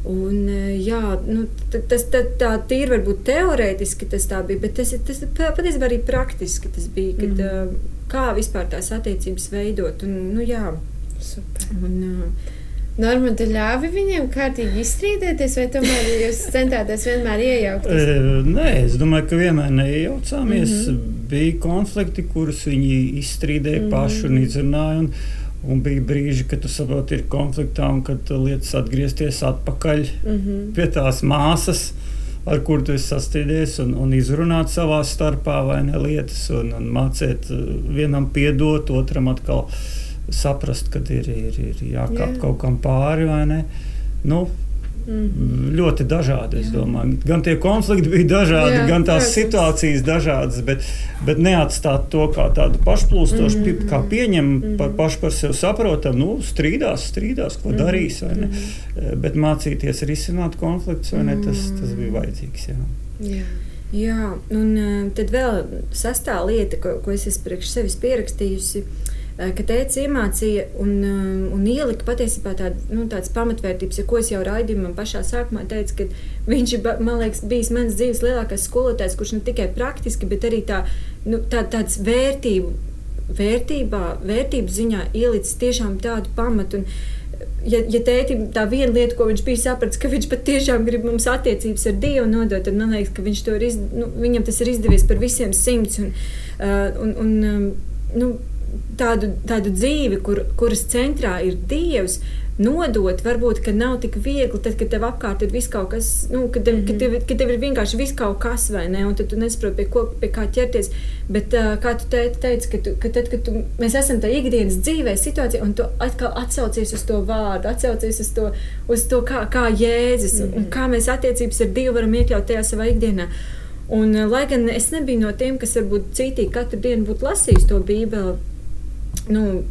Un, jā, nu, tas tā, tā tīri varbūt teorētiski tas tā bija, bet tas, tas patiesībā arī praktiski tas bija, kad, mm. kā vispār tās attiecības veidot. Un, nu, jā, Super. Un, uh, Norma, tu ļāvi viņiem kārtīgi izstrīdēties, vai tomēr jūs centāties vienmēr iejaukties? E, nē, es domāju, ka vienmēr neiejaucāmies. Mm -hmm. Bija konflikti, kurus viņi izstrīdēja mm -hmm. paši un izrunāja. Un, un bija brīži, kad tu saproti, ir konfliktā un kad lietas atgriezties atpakaļ mm -hmm. pie tās māsas. Ar kur tu esi sastrīdies un, un izrunāt savā starpā, vai ne lietas, un, un mācīt vienam piedot, otram atkal uh, saprast, ka ir, ir, ir jākāp Jā. kaut kam pāri vai ne. Nu, Mm. Ļoti dažādi. Gan tie konflikti bija dažādi, Jā, gan tās protams. situācijas dažādas, bet, bet neatstāt to kā tādu pašplūstošu, mm kā pieņem mm par, pašu par sevi saprotamu. Nu, strīdās, strīdās, ko mm darīs. Mm -hmm. Bet mācīties risināt konfliktus, ne, tas, tas bija vajadzīgs. Jā. Jā. Jā, un tad vēl sastā lieta, ko, ko es esmu priekš sevis pierakstījusi. Uh, Eh, ka tēvs iemācīja un, um, un ielika patiesībā tād, nu, tādas pamatvērtības, ja ko es jau raidījumā pašā sākumā teicu, ka viņš ir, man liekas, bijis mans dzīves lielākais skolotājs, kurš ne tikai praktiski, bet arī tā, nu, tā, tāds vērtību, vērtībā, vērtību ziņā ielicis tiešām tādu pamatu. Un, ja, ja tētim tā viena lieta, ko viņš bija sapratis, ka viņš patiešām grib mums attiecības ar Dievu nodot, tad man liekas, ka to ir, iz, nu, viņam tas ir izdevies par visiem simts. Un, uh, un, un, um, nu, tādu, tādu dzīvi, kur, kuras centrā ir Dievs, nodot, varbūt nav tik viegli, tad, kad tev apkārt ir viss kaut kas, nu, kad, tev, mm -hmm. kad, tev, kad tev ir vienkārši viss kaut kas, vai ne, un tad tu nesaproti, pie, ko, pie kā ķerties. Bet, uh, kā tu te, teici, ka, tu, ka tad, kad tu, mēs esam tajā ikdienas dzīvē, situācijā, un tu atkal atsaucies uz to vārdu, atsaucies uz to, uz to kā, kā Jēzus, mm -hmm. un kā mēs attiecības ar Dievu varam iekļaut tajā savā ikdienā. Un, lai gan es nebiju no tiem, kas varbūt cītīgi katru dienu būtu lasījis to Bībeli, nu,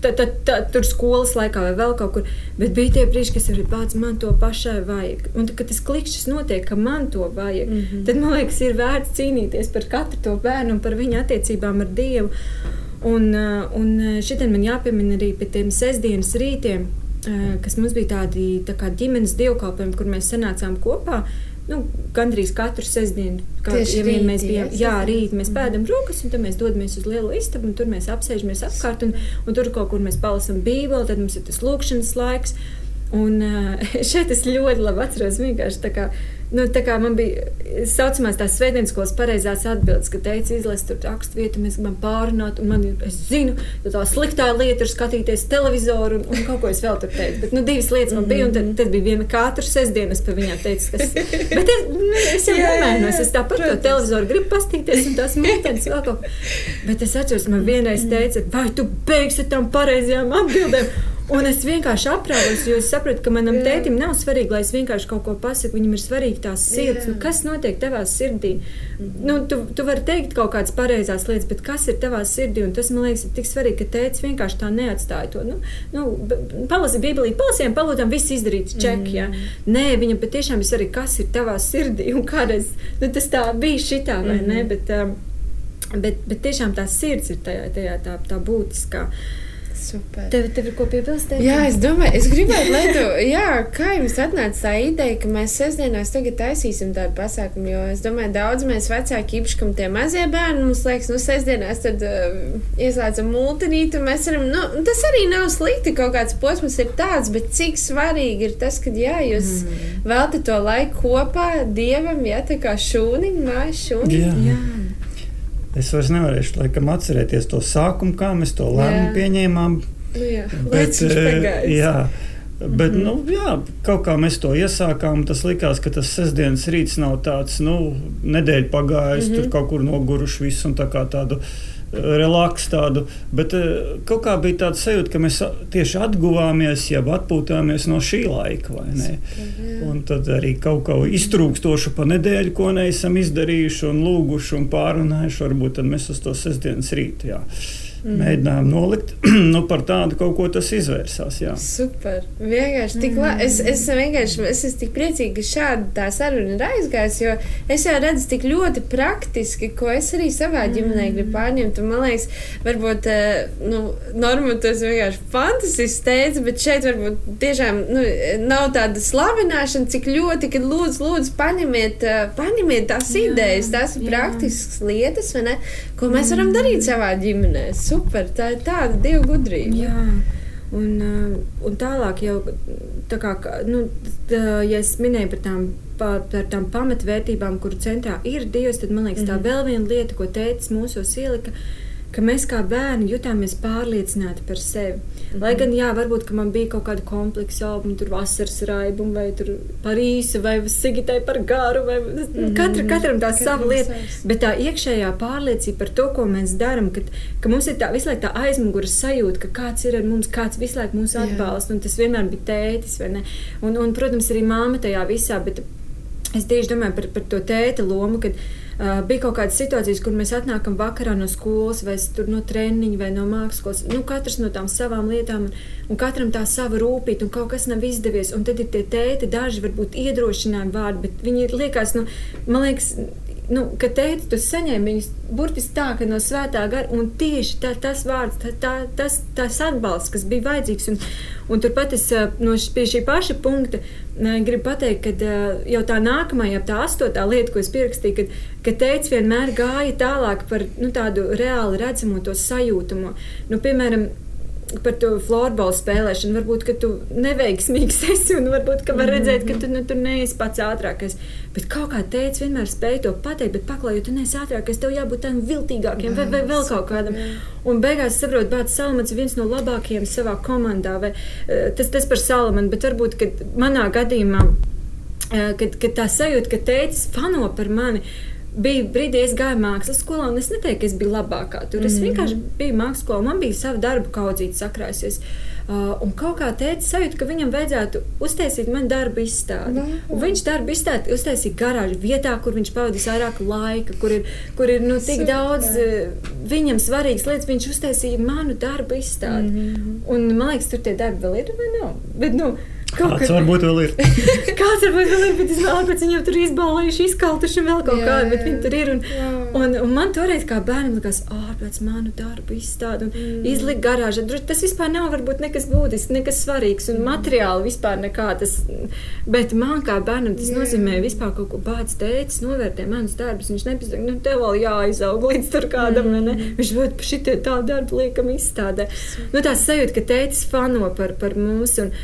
tad, tad, tad, tur skolas laikā vai vēl kaut kur. Bet bija tie brīži, kas ir pats, man to pašai vajag. Un tad, kad tas klikšķis notiek, ka man to vajag, mm -hmm. tad man liekas, ir vērts cīnīties par katru to bērnu un par viņa attiecībām ar Dievu. Un, uh, un šitien man jāpiemina arī pie tiem sestdienas rītiem, uh, kas mums bija tādi tā ģimenes dievkalpojumi, kur mēs sanācām kopā nu, gandrīz katru sestdienu. Tieši ja rīt, mēs bijām, jā, rīt mēs pēdam rokas, un tad mēs dodamies uz lielu istabu, un tur mēs apsēžamies apkārt, un, un tur kaut kur mēs palasam Bībeli, tad mums ir tas lūkšanas laiks. Un *laughs* šeit es ļoti labi atceros vienkārši tā kā Nu, tā kā man bija saucamās tās svētdienas skolas pareizās atbildes, ka teica, izlaiž tur rakstu vietu, mēs gribam pārunāt, un man ir, es zinu, tā sliktā lieta ir skatīties televizoru, un, un kaut ko es vēl tur teicu. Bet, nu, divas lietas man bija, un tad, tad bija viena katru sestdienu, es pa viņām teicu, kas, *laughs* bet es, nu, es jau nemēnos, es tāpat to televizoru gribu pastīties, un tās mūtenes vēl kaut ko. Bet es atceros, man vienreiz teica, vai tu beigsi tam pareizajām atbildēm? Un es vienkārši aprāvos, jo es sapratu, ka manam tētim nav svarīgi, lai es vienkārši kaut ko pasaku. Viņam ir svarīgi tās sirds. Nu, kas notiek tavā sirdī? -hmm. nu, tu, tu vari teikt kaut kādas pareizās lietas, bet kas ir tavā sirdī? Un tas man liekas, ir tik svarīgi, ka tēvs vienkārši tā neatstāja to. Nu, nu, palasi Bībelī, palasījām, palūdām, viss izdarīts čeki. Ja? Nē, viņam patiešām ir svarīgi, kas ir tavā sirdī. Un kādreiz nu, tas tā bija šitā, vai ne? Bet, um, bet, bet tiešām tā sirds ir tajā, tajā tā, tā būtiskā. Super. Tev, tev ir ko piebilst? Jā, es domāju, es gribētu, lai tu, jā, kā jums atnāca tā ideja, ka mēs sestdienās tagad taisīsim tādu pasākumu, jo es domāju, daudz mēs vecāki īpaši, tie mazie bērni, mums liekas, nu, sestdienās tad uh, ieslēdzam multinītu, un mēs varam, nu, tas arī nav slikti, kaut kāds posms ir tāds, bet cik svarīgi ir tas, ka, jā, jūs mm. veltat to laiku kopā Dievam, jā, tā kā šūniņ, mājas šūniņ. Jā. jā. Es vairs nevarēšu laikam, atcerēties to sākumu, kā mēs to lēmumu pieņēmām. Nu jā, bet, uh, jā, Bet, mm -hmm. nu, jā, kaut kā mēs to iesākām. Tas likās, ka tas sestdienas rīts nav tāds, nu, nedēļa pagājis, mm -hmm. tur kaut kur noguruši visu un tā kā tādu relaks tādu, bet eh, kaut kā bija tāds sajūta, ka mēs tieši atguvāmies, jau atpūtāmies no šī laika. Un tad arī kaut ko iztrūkstošu pa nedēļu, ko neesam izdarījuši un lūguši un pārunājuši, varbūt mēs uz to sestdienas rītu. Jā. Mm. Mēģinājām nolikt, *clears throat* nu par tādu kaut ko tas izvērsās. Jā. Super. Vienkārši tik labi. Es, es, vienkārši, es esmu tik priecīga, ka šāda tā saruna ir aizgājusi, jo es jau redzu tik ļoti praktiski, ko es arī savā ģimenē mm. gribu pārņemt. Un, man liekas, varbūt eh, nu, Norma tas vienkārši fantastiski teica, bet šeit varbūt tiešām nu, nav tāda slavināšana, cik ļoti, kad lūdzu, lūdzu paņemiet, eh, paņemiet tās jā, idejas, tās ir praktiskas lietas, ne, ko mēs varam darīt savā ģimenē super. Tā ir tāda dieva gudrība. Jā. Un, uh, un tālāk, jau, tā kā, nu, tā, ja es minēju par tām, par, tām pamatvērtībām, kuru centrā ir Dievs, tad man liekas, tā mm -hmm. vēl viena lieta, ko teicis mūsos ielika, ka mēs kā bērni jutāmies pārliecināti par sevi. Mm -hmm. Lai gan, jā, varbūt man bija kaut kāda kompleksa, jau tur vasaras raibuma, vai tur par īsu, vai sigitai par garu, vai mm -hmm. katra, katram tā Katram sava lieta. Savs. Bet tā iekšējā pārliecība par to, ko mēs darām, ka, ka mums ir tā visu laiku tā aizmugures sajūta, ka kāds ir ar mums, kāds visu laiku mūs atbalsta, un tas vienmēr bija tētis, vai ne? Un, un, protams, arī māma tajā visā, bet es tieši domāju par, par to tēta lomu, kad, Uh, bija kaut kādas situācijas, kur mēs atnākam vakarā no skolas, vai no treniņa, vai no mākslas. Nu, katrs no tām savām lietām, un, katram tā sava rūpība, un kaut kas nav izdevies. Un tad ir tie tēti, daži varbūt iedrošinājumi vārdi, bet viņi liekas, nu, man liekas, nu, ka teici, tu saņēmi viņus burtiski tā, ka no svētā gara, un tieši tā, tas vārds, tā, tā, tas, tas atbalsts, kas bija vajadzīgs. Un, un turpat es no pie šī paša punkta gribu pateikt, ka jau tā nākamā, jau tā astotā lieta, ko es pierakstīju, kad, ka teicis vienmēr gāja tālāk par nu, tādu reāli redzamo to sajūtumu. Nu, piemēram, par to floorbola spēlēšanu. Varbūt, ka tu neveiksmīgs *laughs* esi un varbūt, ka var redzēt, ka tu nu, tur neesi pats ātrākais. Bet kaut kā teica, vienmēr spēj to pateikt, bet paklājot, tu neesi ātrākais, tev jābūt tādam viltīgākiem vai, vai vēl kaut kādam. Un beigās saprotu, Bācis Salamans ir viens no labākajiem savā komandā. Vai, eh, tas, tas par Salamanu, bet varbūt, kad manā gadījumā, eh, kad, kad tā sajūta, ka teicis fano par mani, bija brīdī, es gāju mākslas skolā, un es neteiktu, ka es biju labākā tur. Es mm. vienkārši biju mākslas skolā, man bija sava darba kaudzīte sakrājusies. Uh, un kaut kā teica, sajūta, ka viņam vajadzētu uztaisīt man darbu izstādi. Viņš darbu izstādi uztaisīja garāžu vietā, kur viņš pavadīs vairāk laika, kur ir, kur ir nu, tik Super. daudz uh, viņam svarīgas lietas. Viņš uztaisīja manu darbu izstādi. Mm. Un man liekas, tur tie darbi vēl ir vai nav? Bet, nu, Kaut kāds varbūt vēl ir. *laughs* kāds varbūt vēl ir, bet es vēl pēc viņiem tur izbalējuši, izkaltuši vēl kaut kādu, bet viņi tur ir. Un, un, un man toreiz kā bērnam likās, ārpēc manu darbu izstādi un mm. izlikt garāžā. Tas vispār nav varbūt nekas būtisks, nekas svarīgs un mm. materiāli vispār nekā tas. Bet man kā bērnam tas Jā. nozīmē vispār kaut ko bāds teicis, novērtē manus darbus. Viņš nepasaka, nu tev vēl jāizaug līdz tur kādam, mm. ne? Viņš vēl šitie tā darbu liekam izstādē. Nu tā sajūta, ka teicis fano par, par mums. Un,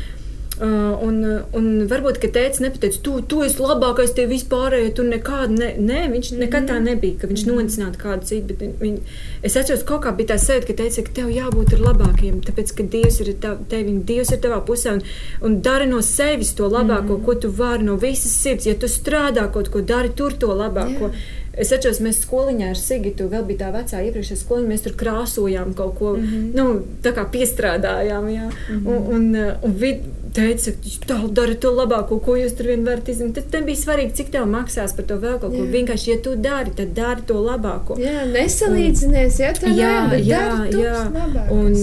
un, un varbūt, ka tēvs nepateica, tu, tu esi labākais, tie vispārējie, tur nekāda, ne, nē, viņš nekad tā mhm. nebija, ka viņš mhm. nonicinātu kādu citu, bet viņ, es atceros, kaut kā bija tā sajūta, ka teica, ka tev jābūt ar labākiem, tāpēc, ka Dievs ir, tav, tevi, Dievs ir tavā pusē un, un dari no sevis to labāko, mm. ko tu vari no visas sirds, ja tu strādā kaut ko, dari tur to labāko. Yeah. Es atceros, mēs skoliņā ar Sigitu, vēl bija tā vecā iepriekšējā skoliņa, mēs tur krāsojām kaut ko, mm -hmm. nu, tā kā piestrādājām, jā. Mm -hmm. Un, un, un vid, teica, ka tā dara to labāko, ko jūs tur vien varat izdarīt. Tad, tad bija svarīgi, cik tev maksās par to vēl kaut ko. Jā. Vienkārši, ja tu dari, tad dari to labāko. Jā, nesalīdzinies, ja tu jā, dari, jā, jā. Labāk, un,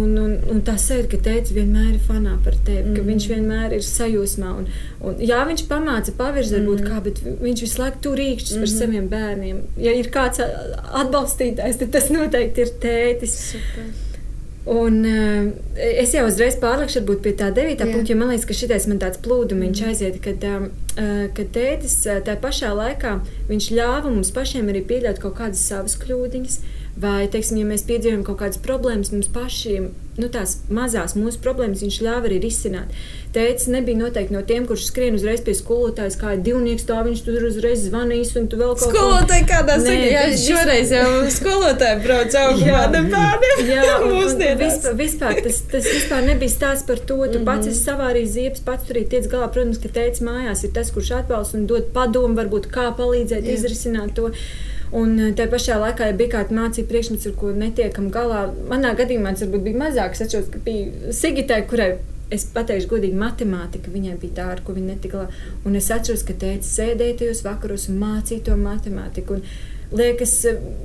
un, un, un tā sēde, ka teica, vienmēr ir fanā par tevi, mm. ka viņš vienmēr ir sajūsmā. Un, un, jā, viņš pamāca pavirzi, varbūt mm. kā, bet viņš visu laiku tur rīkšķis mm. par saviem bērniem bērniem. Ja ir kāds atbalstītājs, tad tas noteikti ir tētis. Super. Un, uh, es jau uzreiz pārlikšu pie tā devītā punkta, jo man liekas, ka šis man tāds plūdumiņš mm. aiziet, kad, uh, kad tētis tajā pašā laikā viņš ļāva mums pašiem arī pieļaut kaut kādas savas kļūdiņas. Vai, teiksim, ja mēs piedzīvojam kaut kādas problēmas, mums pašiem nu, tās mazās mūsu problēmas viņš ļāva arī risināt. Tēvs nebija noteikti no tiem, kurš skrien uzreiz pie skolotājas, kā ir divnieks, tā viņš tur uzreiz zvanīs un tu vēl kaut ko skolotāji kādā saka, jā, šoreiz jau skolotāji brauc *laughs* augumā ar bērniem. Jā, mūsdienās. Vispār, vispār, tas, tas vispār nebija stāsts par to, tu mm -hmm. pats esi savārījis ziepes, pats tur ir tiec galā. Protams, ka tēvs mājās ir tas, kurš atbalsta un dod padomu, varbūt kā palīdzēt jā. izrisināt to. Un eh, tajā pašā laikā, ja bija kāda mācība priekšmets, ar ko netiekam galā, manā gadījumā tas varbūt bija mazāk. Es atceros, ka bija Sigitai, kurai es pateikšu, godīgi, matemātika viņai bija tā, ar ko viņa netika galā. Un es atceros, ka teica, sēdēja tajos vakaros un mācīja to matemātiku. Un, liekas,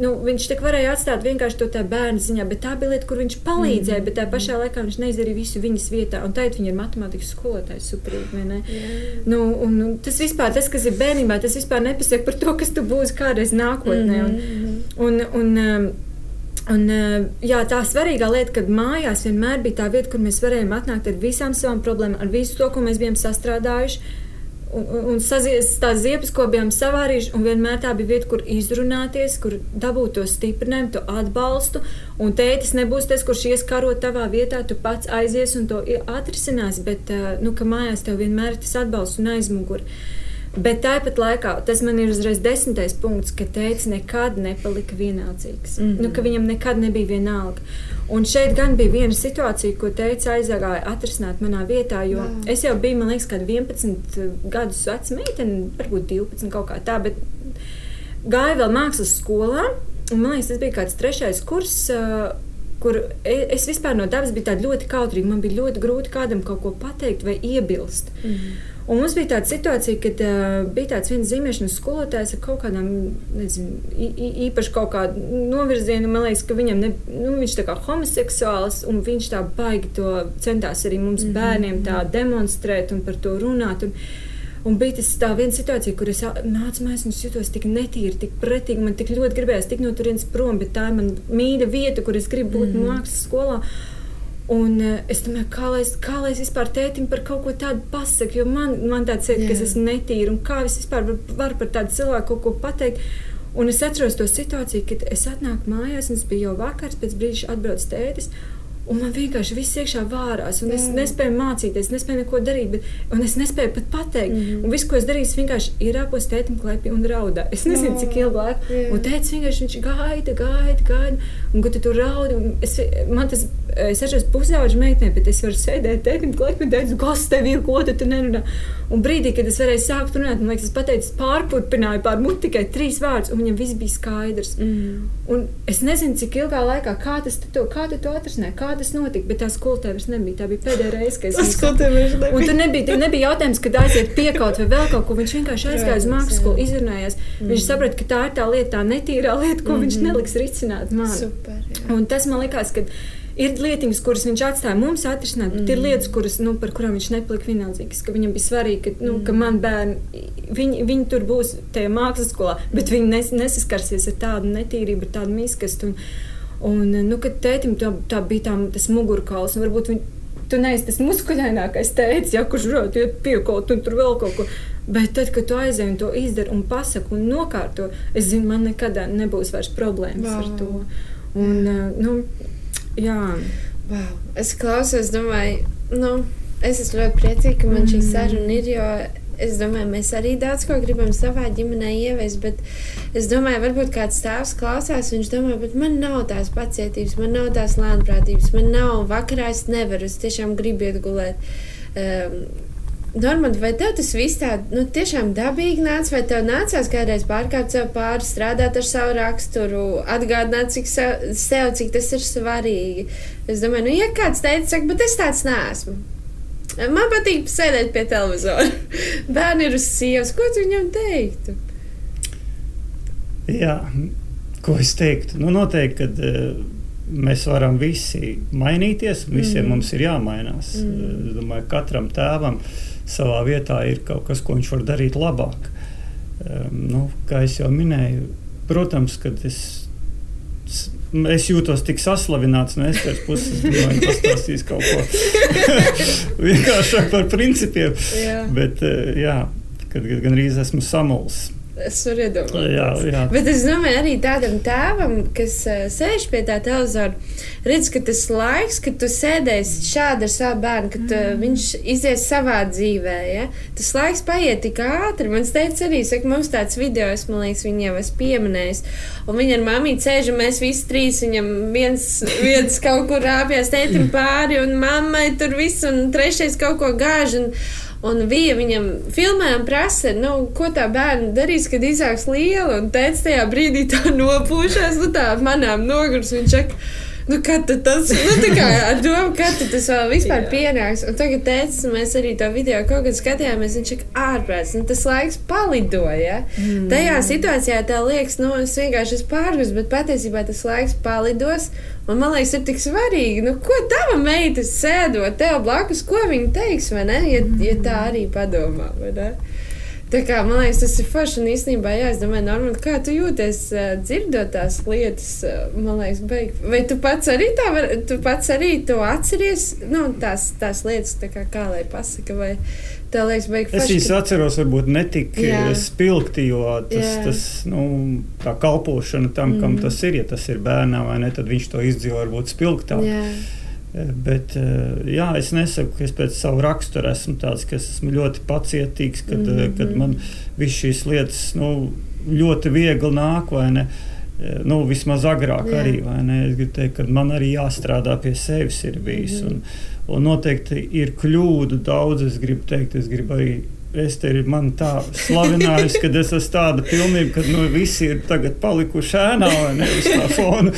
nu, viņš tik varēja atstāt vienkārši to tā bērnu ziņā, bet tā bija lieta, kur viņš palīdzēja, mm -hmm. bet tā pašā laikā viņš neizdarīja visu viņas vietā. Un tagad viņa ir matemātikas skolotājs, superīgi. Yeah. Nu, un, un tas vispār, tas, kas ir bērnībā, tas vispār nepasaka par to, kas tu būsi kādreiz nākotnē. Un, mm -hmm. un, un, um, Un, jā, tā svarīgā lieta, ka mājās vienmēr bija tā vieta, kur mēs varējām atnākt ar visām savām problēmām, ar visu to, ko mēs bijām sastrādājuši un, un sazies, tās ziepes, ko bijām savārījuši. Vienmēr tā bija vieta, kur izrunāties, kur dabūt to stiprinājumu, to atbalstu. Un tētis nebūs tas, kurš ies karot tavā vietā, tu pats aizies un to atrisinās. Bet nu, mājās tev vienmēr ir tas atbalsts un aizmugure. Bet tāpat laikā tas man ir uzreiz desmitais punkts, ka teicis nekad nepalika vienaldzīgs. Mm -hmm. nu, ka viņam nekad nebija vienalga. Un šeit gan bija viena situācija, ko teica aizgāja atrisināt manā vietā, jo Jā. es jau biju, man liekas, kāda 11 gadus veca meitene, varbūt 12 kaut kā tā, bet gāju vēl mākslas skolā, un man liekas, tas bija kāds trešais kurs. Uh, kur e, es vispār no dabas biju ļoti kautrīga. Man bija ļoti grūti kādam kaut ko pateikt vai iebilst. Mm -hmm. Un mums bija tāda situācija, kad uh, bija tāds viens zīmēšanas skolotājs ar kaut kādām, nezinu, īpaši kaut kādu novirzienu. Man liekas, ka viņam ne, nu, viņš tā kā homoseksuāls, un viņš tā baigi to centās arī mums mhm. bērniem tā demonstrēt un par to runāt. Un, Un bija tas tā viena situācija, kur es nācu mājās un jutos tik netīri, tik pretīgi. Man tik ļoti gribējās tikt no turienes prom, bet tā ir mana mīļa vieta, kur es gribu būt mm. mākslas skolā. Un uh, es domāju, kā lai, es, kā lai es vispār tētim par kaut ko tādu pasaku, jo man, man tāds ir, ka es esmu netīra, un kā es vispār varu var par tādu cilvēku kaut ko pateikt. Un es atceros to situāciju, kad es atnāku mājās, un tas bija jau vakars, pēc brīža atbrauc tētis. Un man vienkārši viss iekšā vārās, un es mm. nespēju mācīties, nespēju neko darīt, bet, un es nespēju pat pateikt. Mm. Un viss, ko es darīju, vienkārši ir ārpus tētim klēpī un raudāju. Es nezinu, cik ilgu laiku. Yeah. Un tētis vienkārši viņš gaida, gaida, gaida. Un, kad tu tur raudi, es, man tas, es esmu pusauģis meitene, bet es varu sēdēt tētim klēpī un teikt, kas tev ir, ko tu nerunā. Un brīdī, kad es varēju sākt runāt, man liekas, es pateicu, pārpurpināju pār muti tikai trīs vārdus, un viņam viss bija skaidrs. Mm. Un es nezinu, cik ilgā laikā, kā tas tu, kā tu to atrisināji kā tas notika, bet tā skolotāja vairs nebija. Tā bija pēdējā reize, kad es to saprotu. Un tur nebija, nebija jautājums, kad aiziet piekaut vai vēl kaut ko. Viņš vienkārši aizgāja uz mākslas skolu, izrunājās. Mm. Viņš saprata, ka tā ir tā lieta, tā netīrā lieta, ko mm -hmm. viņš neliks risināt man. Super, jā. un tas man likās, ka ir lietiņas, kuras viņš atstāja mums atrisināt, bet mm. ir lietas, kuras, nu, par kurām viņš nepalika vienaldzīgs. Viņam bija svarīgi, ka, nu, mm. ka man bērni, viņi, viņi tur būs tajā mākslas skolā, bet viņi nes, nesaskarsies ar tādu netīrību, ar tādu miskastu. Un, Un, nu, kad tētim tā, tā bija tā, tas mugurkauls, un varbūt viņi, tu neesi tas muskuļainākais tēvs, ja, kurš varētu iet piekot un tur vēl kaut ko. Bet tad, kad tu aizej un to izdari un pasaki un nokārto, es zinu, man nekad nebūs vairs problēmas wow. ar to. Un, nu, jā. Wow. Es klausos, domāju, nu, es esmu ļoti priecīga, ka man šī mm. saruna ir, jo es domāju, mēs arī daudz ko gribam savā ģimenē ieviest, bet es domāju, varbūt kāds tēvs klausās, viņš domā, bet man nav tās pacietības, man nav tās lēnprātības, man nav vakarā, es nevaru, es tiešām gribu iet gulēt. Um, Normāli, vai tev tas viss tā nu, tiešām dabīgi nāca, vai tev nācās kādreiz pārkāpt sev pāri, strādāt ar savu raksturu, atgādināt cik sev, cik tas ir svarīgi? Es domāju, nu, ja kāds teica, saka, bet es tāds neesmu. Man patīk sēdēt pie televizora. *laughs* Bērni ir uz sievas. Ko tu viņam teiktu? Jā, ko es teiktu? Nu, noteikti, ka uh, mēs varam visi mainīties, visiem mm. mums ir jāmainās. Mm. Es domāju, ka katram tēvam savā vietā ir kaut kas, ko viņš var darīt labāk. Um, nu, kā jau minēju, protams, kad es Es jūtos tik saslavināts no es puses, ka man pastāstīs kaut ko *laughs* vienkāršāk par principiem. Jā. Bet, eh, jā, kad, kad gan arī esmu samulsis. Es varu iedomāties. Jā, jā. Bet es domāju, arī tādam tēvam, kas uh, sēž pie tā televizora, redz, ka tas laiks, kad tu sēdēsi šādi ar savu bērnu, kad uh, viņš izies savā dzīvē, ja? tas laiks paiet tik ātri. Man teica, arī saka, mums tāds video, es man liekas, viņa jau es pieminējis. Un viņa ar mamīti sēž, un mēs visi trīs viņam viens, viens kaut kur rāpjas tētim pāri, un mammai tur viss, un trešais kaut ko gāž. Un, Un bija viņam filmē un prasa, nu, ko tā bērna darīs, kad izaugs liela. Un teica, tajā brīdī tā nopūšās, nu, tā manām nogurs. Viņš saka, Nu, kad tas nu, kā, ar domu, kad tas vēl vispār pienāks. Un tagad, teicis, mēs arī to video kaut kad skatījāmies, viņš ir ārprāts. Nu, tas laiks palidoja. Mm. Tajā situācijā tev liekas, nu, es vienkārši esmu pārgājis, bet patiesībā tas laiks palidos. Un man liekas, ir tik svarīgi, nu, ko tava meita sēdot tev blakus, ko viņa teiks, vai ne? Ja, ja tā arī padomā, vai ne? Tā kā, man liekas, tas ir forši. Un īstenībā, jā, es domāju, Norman, kā tu jūties uh, dzirdot tās lietas, uh, man liekas, beig. Vai tu pats arī tā, var, tu pats arī to atceries, nu, tās, tās lietas, tā kā, kā lai pasaka, vai tev liekas, beig. Es viņas atceros, varbūt netik jā. spilgti, jo tas, jā. tas, nu, tā kalpošana tam, kam mm. tas ir, ja tas ir bērnām vai ne, tad viņš to izdzīvo varbūt spilgtāk. Jā. Bet eh, jā, es nesaku, ka es pēc savu raksturu esmu tāds, ka es esmu ļoti pacietīgs, kad, mm -hmm. kad man viss šīs lietas nu, ļoti viegli nāk. Eh, nu, vismaz agrāk jā. arī. Es gribu teikt, ka man arī jāstrādā pie sevis ir bijis. Mm -hmm. un, un noteikti ir kļūdu daudz. Es gribu teikt, es gribu arī Es te ir man tā slavinājusi, ka es esmu tāda pilnība, ka nu, visi ir tagad palikuši ēnā vai ne uz tā fona.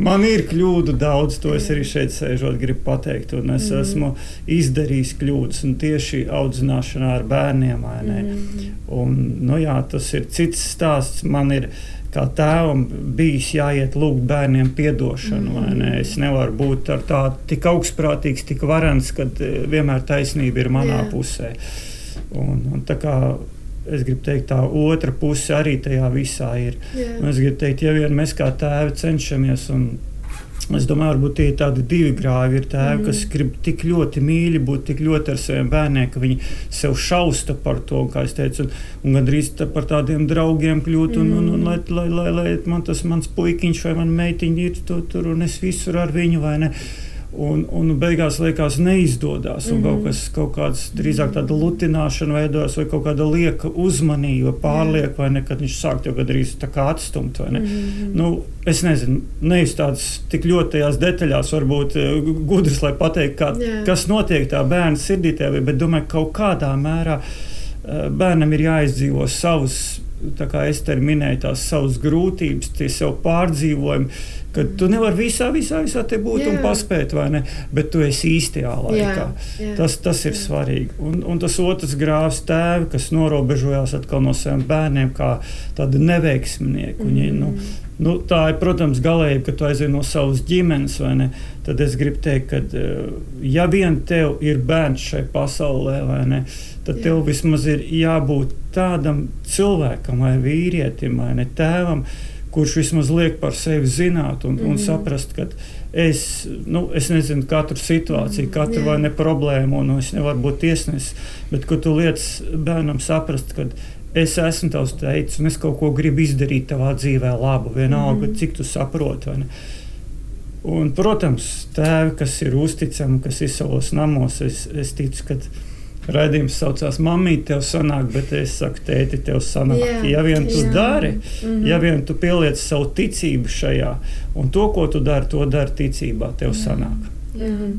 Man ir kļūdu daudz, to es arī šeit sēžot, gribu pateikt. Un es mm. esmu izdarījis kļūdas, un tieši audzināšanā ar bērniem. Mm. Un, nu, jā, tas ir cits stāsts. Man ir kā tēvam bijis jāiet lūgt bērniem atdošanu. Mm. Ne? Es nevaru būt tādu tik augstprātīgs, tik varants, ka eh, vienmēr taisnība ir manā yeah. pusē. Un, un tā kā es gribu teikt, tā otra puse arī tajā visā ir. Yeah. Es gribu teikt, ja vien mēs kā tēvi cenšamies. Es domāju, varbūt tie ir tādi divi grāvi. Ir tēvi, mm. kas grib tik ļoti mīļi būt, tik ļoti ar saviem bērniem, ka viņi sev šausta par to, kā es teicu, un, un gandrīz tā par tādiem draugiem kļūt. Un, un, un, un, lai, lai, lai, lai man tas mans puikiņš vai man meitiņa ir tur, tur un es visur ar viņu vai ne. Un, un beigās liekas, neizdodas. Mm -hmm. Kaut kas kaut kāds drīzāk tāda lutināšana veidojas, vai kaut kāda lieka uzmanība, pārlieka, vai ne, kad viņš sāk jau gandrīz tā kā atstumt. Mm -hmm. nu, es nezinu, nevis tādas tik ļoti tajās detaļās, varbūt eh, gudrs, lai pateiktu, kā, yeah. kas notiek tā bērna sirdītē, bet domāju, ka kaut kādā mērā eh, bērnam ir jāizdzīvo savus tā kā es te minēju, tās savas grūtības, tie savu pārdzīvojumu. Kad tu nevari visā, visā, visā te būt jā. un paspēt, vai ne? Bet tu esi īstajā laikā. Jā, jā. Tas, tas ir svarīgi. Un, un tas otrs grāvs tēvi, kas norobežojās atkal no saviem bērniem, kā tādi neveiksminieki. Mm. Viņi, nu, nu, tā ir, protams, galējība, ka tu aizej no savas ģimenes, vai ne? Tad es gribu teikt, ka eh, ja vien tev ir bērns šai pasaulē, ne? Tad jā. tev vismaz ir jābūt tādam cilvēkam vai vīrietim vai ne tēvam, kurš vismaz liek par sevi zināt un, mm. un mhm. saprast, ka es, nu, es nezinu katru situāciju, mhm. katru mm. vai ne problēmu, un es nevaru būt tiesnesis, bet tu liec bērnam saprast, ka es esmu tavs teicis, un es kaut ko gribu izdarīt tavā dzīvē labu, vienalga, mm. cik tu saproti. Un, protams, tēvi, kas ir uzticami, kas ir savos namos, es, es ticu, ka Raidījums saucās Māmīte, tev sanāk, bet es saku, tēti, tev sanāk. Jā, ja vien tu jā. dari, mm -hmm. ja vien tu pieliec savu ticību šajā, un to, ko tu dari, to dari ticībā, tev jā. sanāk. Jā.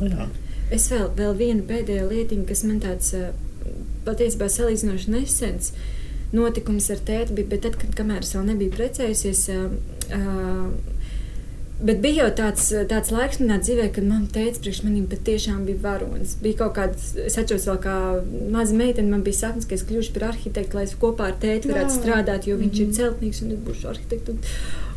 Jā. Es vēl, vēl vienu pēdējo lietiņu, kas man tāds patiesībā salīdzinoši nesens notikums ar tēti bija, bet tad, kad, kamēr es vēl nebiju precējusies, uh, uh, Bet bija jau tāds, tāds laiks manā dzīvē, kad man teica, priekš maniem patiešām bija varonis. Bija kaut kāds, es atceros, vēl kā maza meitene, man bija sapnis, ka es kļūšu par arhitektu, lai es kopā ar tēti varētu Jā. strādāt, jo viņš mm -hmm. ir mhm. celtnieks un es būšu arhitekts. Un,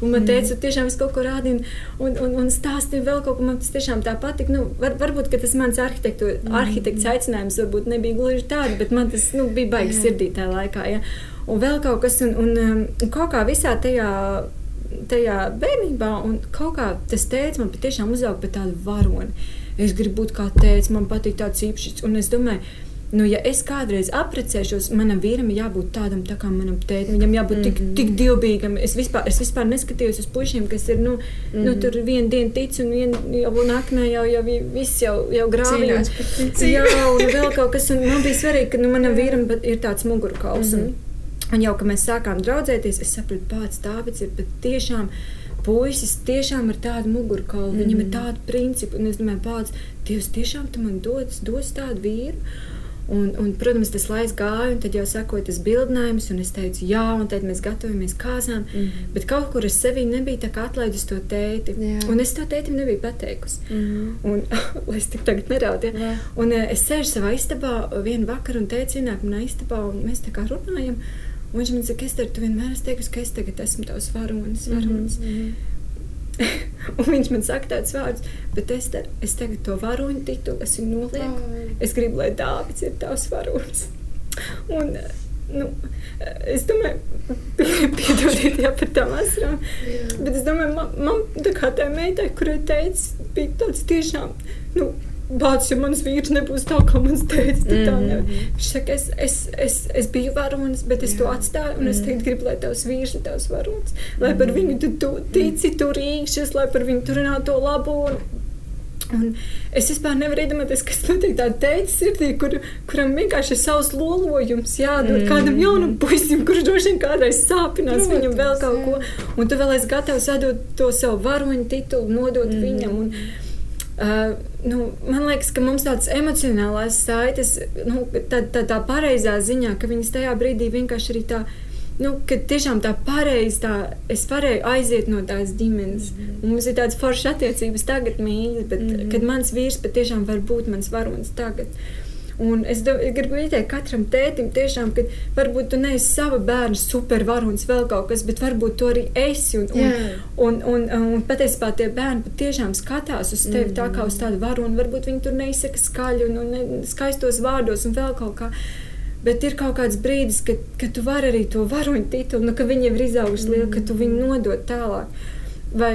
un man teica, mm. tiešām es kaut ko rādīju, un, un, un stāstīju vēl kaut ko, man tas tiešām tā patika. Nu, var, varbūt, tas mans arhitektu, mm. arhitekts aicinājums varbūt nebija gluži tāds, bet man tas nu, bija baigi sirdī tajā laikā. Ja? Un vēl kaut kas, un, un, um, un kaut kā visā tajā tajā bērnībā, un kaut kā tas teica, man patiešām uzauga par tādu varoni. Es gribu būt kā tēvs, man patīk tāds īpašs. Un es domāju, nu, ja es kādreiz apprecēšos, manam vīram ir jābūt tādam tā kā manam tētim. Viņam jābūt mm -hmm. tik, tik dievbijīgam. Es vispār, es vispār neskatījos uz pušiem, kas ir, nu, mm -hmm. nu tur vienu dienu tic un vienu jau naknē jau, jau viss jau, jau grāvījās. Jā, un vēl kaut kas, un man bija svarīgi, ka nu, manam vīram ir tāds mugurkauls. Mm -hmm. Un, jau, kad mēs sākām draudzēties, es sapratu, pats Dāvids ir patiešām puisis tiešām ir tāda mugurkaula, mm. viņam ir tāda principa. Un es domāju, pats, Dievs, tiešām tu man dos, dos tādu vīru. Un, un, protams, tas laiks gāja, un tad jau sekoja tas bildinājums, un es teicu, jā, un tad mēs gatavojamies kāzām. Mm. Bet kaut kur es sevī nebiju atlaidis to tēti. Jā. Un es to tētim nebiju pateikusi. Mm. Un, *laughs* lai es tik tagad neraudu. Ja? Un uh, es sēžu savā istabā vienu vakaru, un tēti ienāk manā istabā, un mēs tā kā runājam. Un viņš man saka, Ester, tu vienmēr esi teikusi, ka es tagad esmu tavs varonis. varonis. Mm -hmm. *laughs* un viņš man saka tādus vārdus, bet es, te, es tagad to varoņu titulu esmu nolieku. Oh. Es gribu, lai Dāvids ir tavs varonis. Un, nu, es domāju, *laughs* piedodiet, jā, par tām asarām. Bet es domāju, man, man tā kā tā meitai, kurai teica, bija tāds tiešām, nu, Bācis, ja mans vīrs nebūs tā, kā mans teica, tad tā nevar. Mhm. Viņš saka, es, es, es, es biju varonis, bet es Jā. to atstāju, un es mhm. tagad gribu, lai tavs vīrs ir tavs varonis. Lai par mhm. viņu tu, tu tici, tu rīkšies, lai par viņu tur runā to labo. Un, Un es vispār nevaru iedomāties, kas notiek tādā teicis sirdī, kur, kuram vienkārši ir savs lolojums jādod mm. kādam jaunam puisim, kurš droši vien kādreiz sāpinās Protams, viņam vēl kaut ko. Un tu vēl esi gatavs atdot to savu varoņu titulu, nodot mm. viņam. Un, Uh, nu, man liekas, ka mums tādas emocionālās saites, nu, tā, tā, tā pareizā ziņā, ka viņas tajā brīdī vienkārši arī tā. Nu, kad tiešām tā pareizi, tā es varēju aiziet no tās ģimenes. Mm -hmm. Mums ir tādas foršas attiecības tagad, mīļas, bet mm -hmm. kad mans vīrs patiešām var būt mans varonis tagad. Uh, Un es do, gribu ieteikt katram tētim, tiešām, ka varbūt tu neesi sava bērna supervaronis, vēl kaut kas, bet varbūt tu arī esi. Un, un, un, un, un, un patiesībā tie bērni patiešām skatās uz tevi mm. tā kā uz tādu varoni. Varbūt viņi tur neizsaka skaļi un, un ne, skaistos vārdos un vēl kaut kā. Bet ir kaut kāds brīdis, kad, kad tu vari arī to varoņu titulu, nu, ka viņi ir izauguši lieli, ka tu viņu nodod tālāk. Vai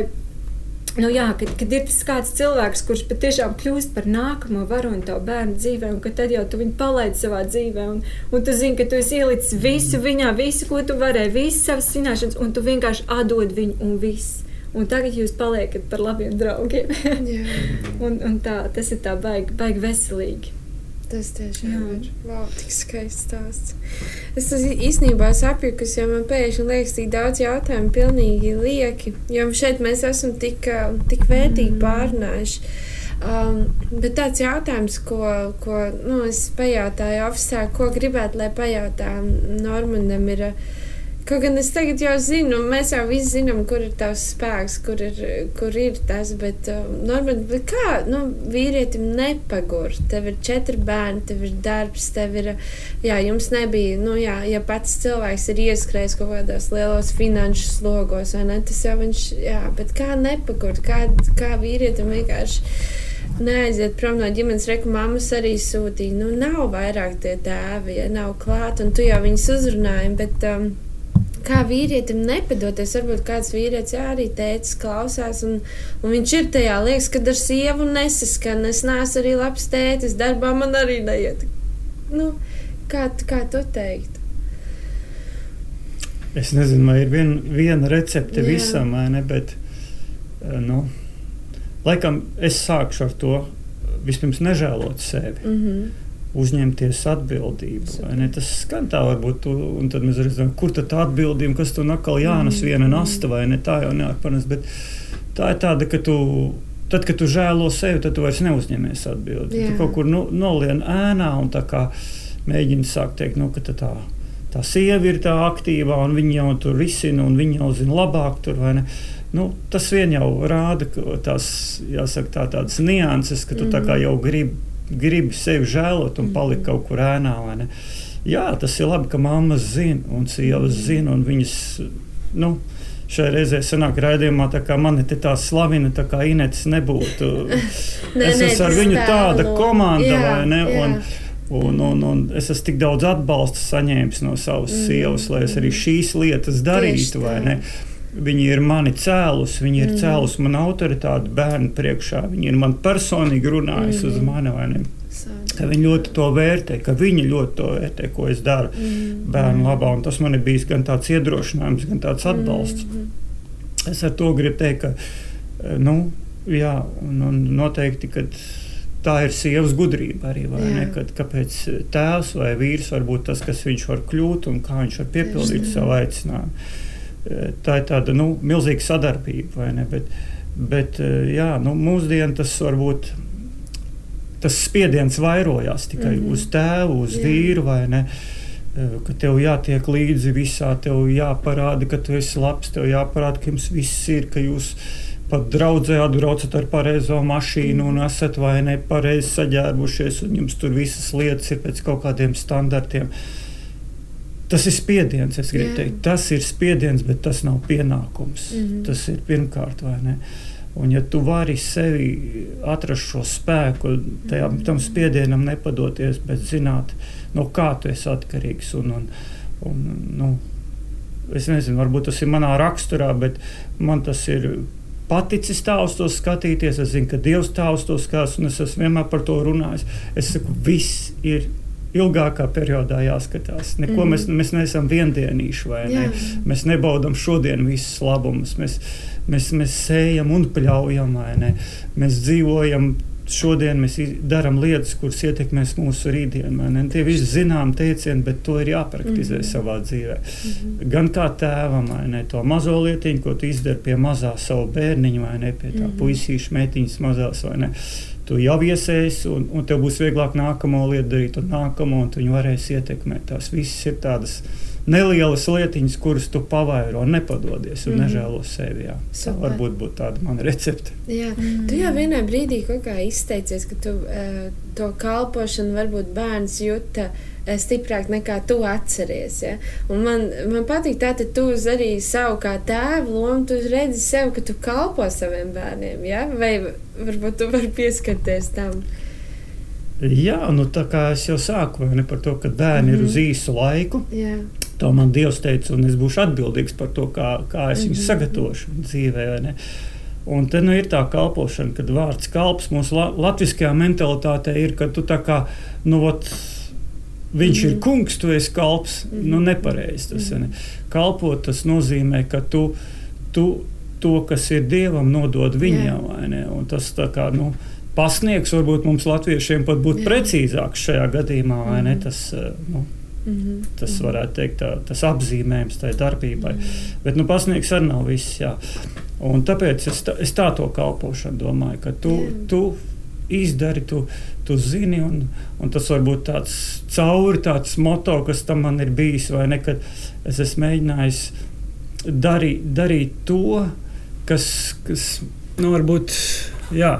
Nu, jā, kad, kad ir tas kāds cilvēks, kurš patiešām kļūst par nākamo varoni tavu bērnu dzīvē, un tad jau tu viņu palaidi savā dzīvē, un, un tu zini, ka tu esi ielicis visu viņā, visu, ko tu varēji, visas savas zināšanas, un tu vienkārši atdod viņu un viss. Un tagad jūs paliekat par labiem draugiem. *laughs* un, un tā, tas ir tā baigi, baigi veselīgi. Tas tiešām ir wow, tik skaists stāsts. Es īstenībā saprotu, jo man pēkšņi liekas, tik daudz jautājumu pilnīgi lieki. Jo šeit mēs esam tik, tik vērtīgi mm. pārnājuši. Um, bet tāds jautājums, ko, ko nu, es pajautāju oficiāli, ko gribētu, lai pajautā Normandam, ir. Uh, Kaut gan es tagad jau zinu, mēs jau visi zinām, kur ir tavs spēks, kur ir, kur ir tas. Bet, uh, Norman, bet kā nu, vīrietim nepagurt? Tev ir četri bērni, tev ir darbs, tev ir. Jā, jums nebija, nu, jā, ja pats cilvēks ir ieskrējis kaut kādos lielos finanšu slogos, vai ne? Tas jau viņš, jā, bet kā nepagurt? Kā, kā vīrietim vienkārši neaiziet prom no ģimenes, reku mammas arī sūtīja. Nu, nav vairāk tie tēvi, ja nav klāt, un tu jau viņus uzrunāji. Bet, um, kā vīrietim nepadoties. Varbūt kāds vīrietis jā, arī teicis, klausās, un, un viņš ir tajā liekas, ka ar sievu nesaskan. Es neesmu arī labs tētis, darbā man arī neiet. Nu, kā, kā tu teiktu? Es nezinu, vai ir vien, viena recepte jā. visam, vai ne, bet eh, nu, laikam es sākšu ar to vispirms nežēlot sevi. Mm -hmm uzņemties atbildību. Tas skan tā, varbūt, un tad mēs redzam, kur tad tā atbildība, kas tur atkal jānes mm. viena nasta vai ne tā jau neatpanes. Bet tā ir tāda, ka tu. Tad, kad tu žēlo sevi, tad tu vairs neuzņemies atbildību. Tu kaut kur nu, nolien ēnā un mēģini sākt teikt, nu, ka tā, tā, tā sieva ir tā aktīvā un viņa jau tur risina un viņa jau zina labāk. Tur, nu, tas vien jau rāda tās, jāsaka, tā, tādas nianses, ka tu mm. tā kā jau gribi gribi sevi žēlot un palikt mm. kaut kur ēnā. Jā, tas ir labi, ka mammas zina un sievas mm. zina un viņas. Nu, Šai reizē sanāk raidījumā, tā kā mani te tā slavina, tā kā Inês nebūtu. ne, *laughs* es esmu ar viņu tāda komanda, jā, vai ne? Un, Un, un, un es esmu tik daudz atbalsta saņēmis no savas mm, sievas, lai es arī mm. šīs lietas darītu. Viņi ir mani cēlus, viņi ir mm. cēlus man autoritāti bērnu priekšā. Viņi ir man personīgi runājusi mm. uz mani. ka viņi ļoti to vērtē, ka viņi ļoti to vērtē, ko es daru mm. bērnu labā. Un tas man ir bijis gan tāds iedrošinājums, gan tāds atbalsts. Mm. Es ar to gribu teikt, ka eh, nu, jā, un, un noteikti, tā ir sievas gudrība arī. Kad, kāpēc tēvs vai vīrs var būt tas, kas viņš var kļūt un kā viņš var piepildīt savu aicinājumu. Tā ir tāda nu, milzīga sadarbība? Bet, bet eh, jā, nu, mūsdienās tas varbūt tas spiediens vairojās tikai mm -hmm. uz tēvu, uz Jā. vīru vai ne. Eh, ka tev jātiek līdzi visā, tev jāparāda, ka tu esi labs, tev jāparāda, ka jums viss ir, ka jūs pat draudzē atbraucat ar pareizo mašīnu un esat vai ne pareizi saģērbušies, un jums tur visas lietas ir pēc kaut kādiem standartiem. Tas ir spiediens, es gribu Jā. teikt. Tas ir spiediens, bet tas nav pienākums. Mm -hmm. Tas ir pirmkārt, vai ne? Un, ja tu vari sevi atrast šo spēku, tajā, tam spiedienam nepadoties, bet zināt, no kā tu esi atkarīgs. Un, un, un, nu, es nezinu, varbūt tas ir manā raksturā, bet man tas ir paticis tā uz to skatīties. Es zinu, ka Dievs tā uz to skatās, un es esmu vienmēr par to runājis. Es saku, viss ir ilgākā periodā jāskatās. Neko mm. mēs, mēs neesam viendienīši, vai ne? Mēs nebaudām šodien visas labumus. Mēs, mēs, mēs sējam un pļaujam, vai ne? Mēs dzīvojam. Šodien mēs darām lietas, kuras ietekmēs mūsu rītdienu. Tie visi zinām teicieni, bet to ir jāpraktizē mm -hmm. savā dzīvē. Mm -hmm. Gan kā tēvam, ne? To mazo lietiņu, ko tu izdari pie mazā savu bērniņu, vai ne? Pie tā mm -hmm. puisīša meitiņas mazās, vai ne? Tu jau iesēsi, un, un tev būs vieglāk nākamo lietu darīt, un nākamo, un tu viņu varēsi ietekmēt. Tās visas ir tādas nelielas lietiņas, kuras tu pavairo, nepadodies un mm -hmm. nežēlo sevi. Jā. Tā varbūt būtu tāda mana recepte. Jā, mm -hmm. tu jau vienā brīdī izteicies, ka tu uh, to kalpošanu varbūt bērns jūta stiprāk nekā tu atceries. Ja? Un man, man patīk, tā, ka tu arī savu kā tēvu lomu, tu redzi sev, ka tu kalpo saviem bērniem. Ja? Vai varbūt tu vari pieskarties tam? Jā, nu tā kā es jau sāku ne, par to, ka bērni mm -hmm. ir uz mhm. īsu laiku. Jā. To man Dievs teica, un es būšu atbildīgs par to, kā, kā es mm -hmm. viņus sagatavošu dzīvē. Un te nu ir tā kalpošana, kad vārds kalps mūsu la latviskajā mentalitātē ir, ka tu tā kā, nu, ot, Viņš ir kungs, tu esi kalps. Nu, nepareizi tas ir. Ne? Kalpot tas nozīmē, ka tu, tu to, kas ir dievam, nodod viņam. Tas tā kā. Nu, Pasniegs varbūt mums, latviešiem, pat būtu Jā. precīzāks šajā gadījumā, vai ne? Tas, eh, nu, Mm -hmm. Tas varētu teikt, tā, tas apzīmējums tai darbībai. Mm -hmm. Bet nu, pasniegs arī nav viss. Jā. Un tāpēc es tā, es tā to kalpošanu domāju, ka tu, yeah. tu izdari, tu, tu zini. Un, un tas var būt tāds cauri, tāds moto, kas tam man ir bijis, vai ne, kad es esmu mēģinājis darīt, darīt to, kas, kas nu, varbūt, jā,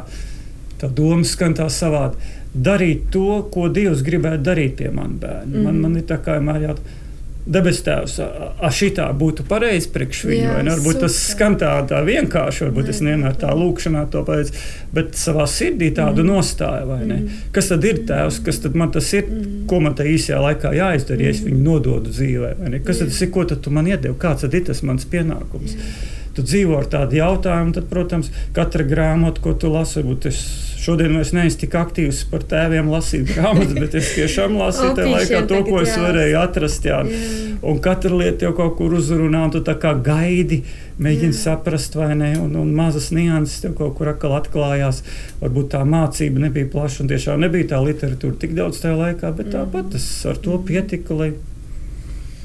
tā doma skan tā savādi. Darīt to, ko Dievs gribētu darīt pie maniem bērniem. Mm. Man, man ir tā kā vienmēr jāatcerās debes tēvs, a šitā būtu pareizi priekš viņu. Jā, varbūt super. tas skan tā, tā vienkārši, varbūt jā, es nevienmēr tā lūkšanā to pateicu, bet savā sirdī tādu mm. nostāju, vai ne? Mm. Kas tad ir tēvs, kas tad man tas ir, mm. ko man tajā īsajā laikā jāizdara, ja es mm. viņu nododu dzīvē, vai ne? Kas jā. tad tas ir, ko tad tu man iedevi, kāds tad ir tas mans pienākums? Jā tu dzīvo ar tādu jautājumu, tad, protams, katra grāmata, ko tu lasi, varbūt es šodien vairs neesmu tik aktīvs par tēviem lasīt grāmatas, bet es tiešām lasīju *laughs* tajā laikā to, ko es varēju atrast. Jā. Jā. Un katra lieta jau kaut kur uzrunā, un tu tā kā gaidi, mēģini jā. saprast, vai ne, un, un mazas nianses tev kaut kur atkal atklājās. Varbūt tā mācība nebija plaša, un tiešām nebija tā literatūra tik daudz tajā laikā, bet tāpat tas ar to pietika,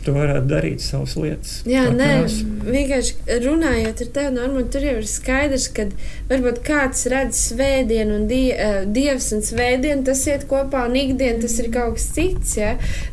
tu varētu darīt savas lietas. Jā, nē, vienkārši runājot ar tevi, Norman, tur jau ir skaidrs, ka varbūt kāds redz svētdienu un die, uh, dievs un svētdienu, tas iet kopā un ikdiena tas ir kaut kas cits, ja?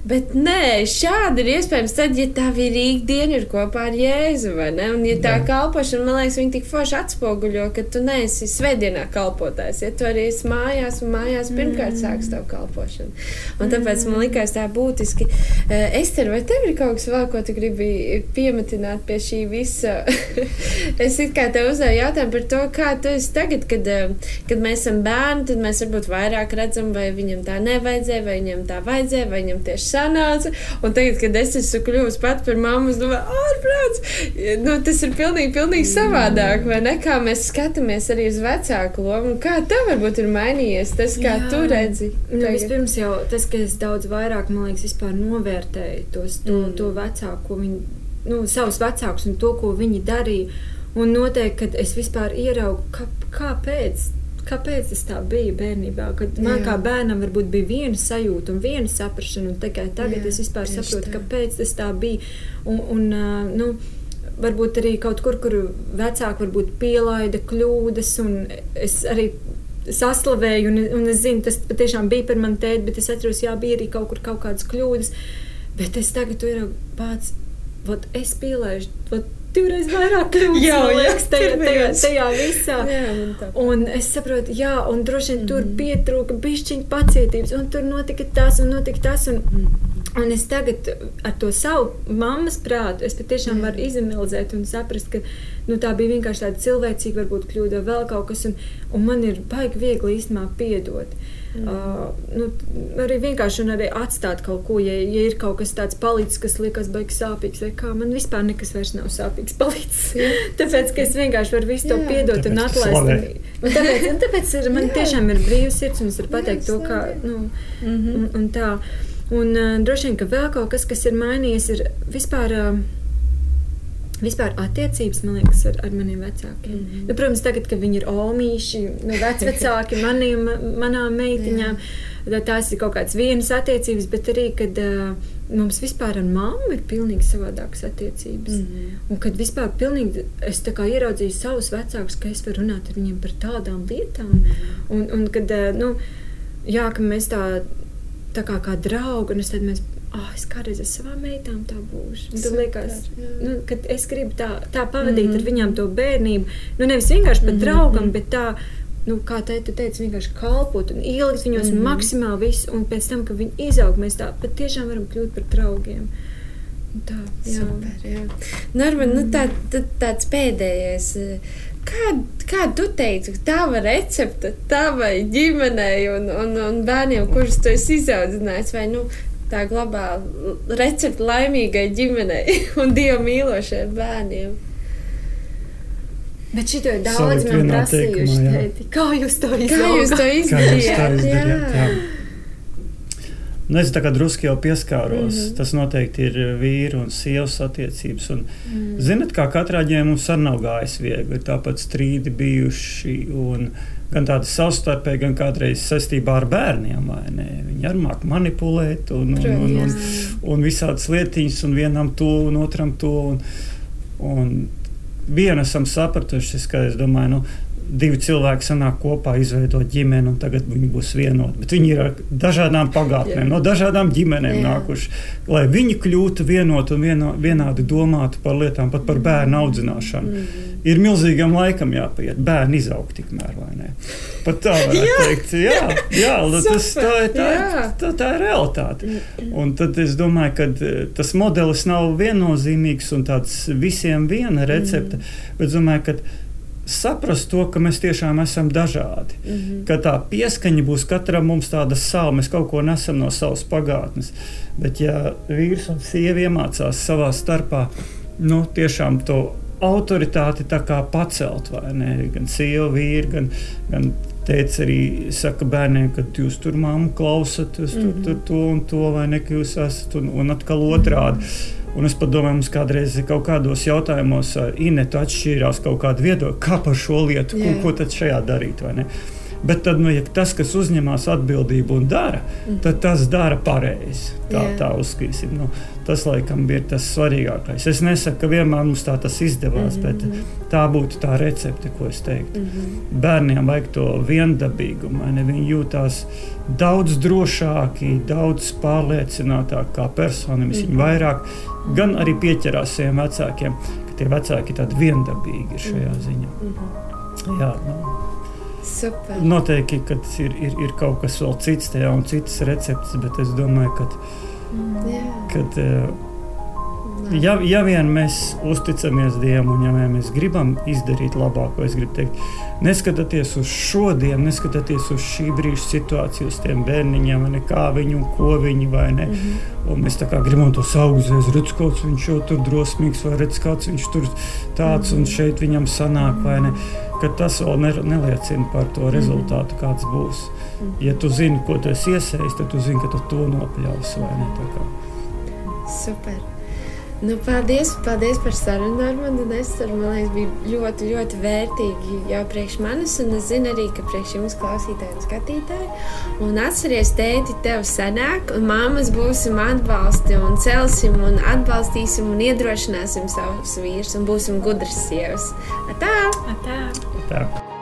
bet nē, šādi ir iespējams tad, ja tā ir ikdiena ir kopā ar Jēzu, vai ne? Un ja tā Jā. kalpošana, man liekas, viņi tik forši atspoguļo, ka tu neesi svētdienā kalpotājs, ja tu arī esi mājās un mājās pirmkārt sāks tavu kalpošanu. Un tāpēc man likās tā būtiski. Uh, Ester, vai tev ir kaut kas vēl, ko tu gribi piemetināt pie šī visa? *laughs* es it kā tev uzdevu jautājumu par to, kā tu esi tagad, kad, eh, kad mēs esam bērni, tad mēs varbūt vairāk redzam, vai viņam tā nevajadzēja, vai viņam tā vajadzēja, vai viņam tieši sanāca. Un tagad, kad es esmu kļuvusi pat par mammu, es domāju, ārprāts, nu, tas ir pilnīgi, pilnīgi savādāk, vai ne? Kā mēs skatāmies arī uz vecāku lomu. Kā tev varbūt ir mainījies tas, kā Jā. tu redzi? Nu, vispirms jau tas, ka es daudz vairāk, man liekas, vispār novērtēju tos, to, mm. To vecāku, viņi, nu, savus vecākus un to, ko viņi darīja. Un noteikti, kad es vispār ieraugu, kā, kāpēc, kāpēc tas tā bija bērnībā. Kad man Jā. kā bērnam varbūt bija viena sajūta un viena saprāšana, un tikai tagad Jā, es vispār saprotu, tā. kāpēc tas tā bija. Un, un, uh, nu, varbūt arī kaut kur, kur vecāki varbūt pielaida kļūdas, un es arī saslavēju, un, un es zinu, tas patiešām bija par mani tēti, bet es atceros, jā, bija arī kaut kur kaut kādas kļūdas. Bet es tagad ir pats, vot es pielaidu, vot divreiz vairāk *laughs* kļūdas, jā, liekas, tajā, tajā, tajā visā. Jā, un es saprotu, jā, un droši vien mm. tur mhm. pietrūka bišķiņa pacietības, un tur notika tas un notika tas. Un, mm. Un es tagad ar to savu mammas prātu, es patiešām varu izanalizēt un saprast, ka nu, tā bija vienkārši tāda cilvēcīga, varbūt kļūda vēl kaut kas, un, un man ir baigi viegli īstenībā piedot. Mm. Uh, nu, arī vienkārši arī atstāt kaut ko, ja, ja ir kaut kas tāds palicis, kas liekas baigi sāpīgs, vai kā man vispār nekas vairs nav sāpīgs palicis. *laughs* tāpēc, ka es vienkārši varu visu to piedot tāpēc, un atlaist. Un, un tāpēc, un tāpēc ir, man *laughs* Jā. tiešām ir brīvs sirds, un es varu pateikt Jā, to, kā, nu, mm -hmm. un, un tā. Un uh, droši vien, ka vēl kaut kas, kas ir mainījies, ir vispār. Uh, Vispār attiecības, man liekas, ar, ar maniem vecākiem. Mm -hmm. nu, protams, tagad, kad viņi ir omīši, nu, vecāki *laughs* maniem, manām meitiņām, tad tās ir kaut kādas vienas attiecības, bet arī, kad uh, mums vispār ar mammu ir pilnīgi savādākas attiecības. Mm -hmm. Un kad vispār pilnīgi es ieraudzīju savus vecākus, ka es varu runāt ar viņiem par tādām lietām. Mm -hmm. un, un kad, uh, nu, jā, ka mēs tā tā kā, kā draugi, un es tad mēs. Oh, es kādreiz ar savām meitām tā būšu. Tur liekas, nu, ka es gribu tā, tā pavadīt mm -hmm. ar mhm. viņām to bērnību. Nu, nevis vienkārši pat mm -hmm. draugam, mhm. bet tā, nu, kā te tu teici, vienkārši kalpot un ielikt viņos mm -hmm. maksimāli visu. Un pēc tam, kad viņi izaug, mēs tā patiešām varam kļūt par draugiem. Tā, jā. Super, jā. Norman, nu, tā, tā, tāds pēdējais. Uh, Kā, kā tu teici, tava recepte tavai ģimenei un, un, un bērniem, kurus tu esi izaudzinājis, vai nu, tā glabā recepte laimīgai ģimenei *laughs* un dievu mīlošiem bērniem? Bet šī ir daudz man prasījuši. Kā jūs to izdarījāt? Kā jūs to izdarījāt? Nu, es tā kā drusku jau pieskāros. Mm -hmm. Tas noteikti ir vīru un sievas attiecības. Un, mm. Zinat, kā katrā ģimenē mums arī nav gājis viegli. Ir tāpat strīdi bijuši. Un, gan tādi savstarpēji, gan kādreiz saistībā ar bērniem. Viņi arī māca manipulēt, un, un, un, un, un visādas lietiņas, un vienam to, un otram to. Un, un vienu esam sapratuši, ka es domāju, nu, divi cilvēki sanāk kopā, izveido ģimeni, un tagad viņi būs vienoti. Bet viņi ir ar dažādām pagātnēm, Jā. no dažādām ģimenēm Jā. nākuši. Lai viņi kļūtu vienoti un vieno, vienādi domātu par lietām, pat par bērnu audzināšanu, mm. ir milzīgam laikam jāpaiet. Bērni izaug tikmēr, vai ne? Pat tā varētu jā. teikt. Jā, jā *laughs* tas, tā, tā, jā. Tā, tā ir realitāte. Un tad es domāju, ka eh, tas modelis nav viennozīmīgs un tāds visiem viena recepte, mm. bet domāju, ka saprast to, ka mēs tiešām esam dažādi. Mm -hmm. Ka tā pieskaņa būs katram mums tāda sava, mēs kaut ko nesam no savas pagātnes. Bet, ja vīrs un sieva iemācās savā starpā, nu, tiešām to autoritāti pacelt, vai ne? Gan sieva, vīri, gan, gan teica arī saka bērniem, ka jūs tur māmu klausat, jūs tur, mm -hmm. tur to un to, vai ne, ka jūs esat, un, un atkal otrādi. Mm -hmm. Un es domāju, mums kādreiz kaut kādos jautājumos ar Inetu atšķīrās kaut kāda viedokļa, kā par šo lietu, ko, ko tad šajā darīt. Bet tad, nu, ja tas, kas uzņemas atbildību un dara, mm. tad tas dara pareizi. Tā, yeah. tā uzskatīsim. Nu, tas, laikam, ir tas svarīgākais. Es nesaku, ka vienmēr mums tā tas izdevās, mm -hmm. bet tā būtu tā recepte, ko es teiktu. Mm -hmm. Bērniem vajag to viendabīgumu. Viņi jūtās daudz drošāki, daudz pārliecinātāki kā personīgi. Mm -hmm. Viņi vairāk gan arī pieķerās saviem vecākiem, ka tie vecāki ir tādi viendabīgi šajā mhm. ziņā. Mm -hmm. Jā, nu. Super. Noteikti, ka ir, ir, ir kaut kas vēl cits tajā un citas receptes, bet es domāju, ka. Mm, kad, uh, ja, ja vien mēs uzticamies Dievam un ja mēs gribam izdarīt labāko, es gribu teikt, neskatoties uz šodien, neskatoties uz šī brīža situāciju, uz tiem bērniņiem, ne, kā viņi un ko viņi vai ne. Mm -hmm. Un mēs tā kā gribam to augstzies, redz, kāds viņš jau tur drosmīgs, vai redz, kāds viņš tur tāds un šeit viņam sanāk, vai ne. Ka tas vēl ne, neliecina par to rezultātu, kāds būs. Ja tu zini, ko tu esi iesaistīts, tad tu zini, ka tu to nopļausi vai ne. Super! Nu, paldies, paldies par sarunu ar mani. Es ceru, man liekas, bija ļoti, ļoti vērtīgi jau priekš manis, un es zinu arī, ka priekš jums klausītāji un skatītāji. Un atceries, tēti, tev sanāk, un māmas būsim atbalsti un celsim un atbalstīsim un iedrošināsim savus vīrus un būsim gudras sievas. Atā! Atā! Atā.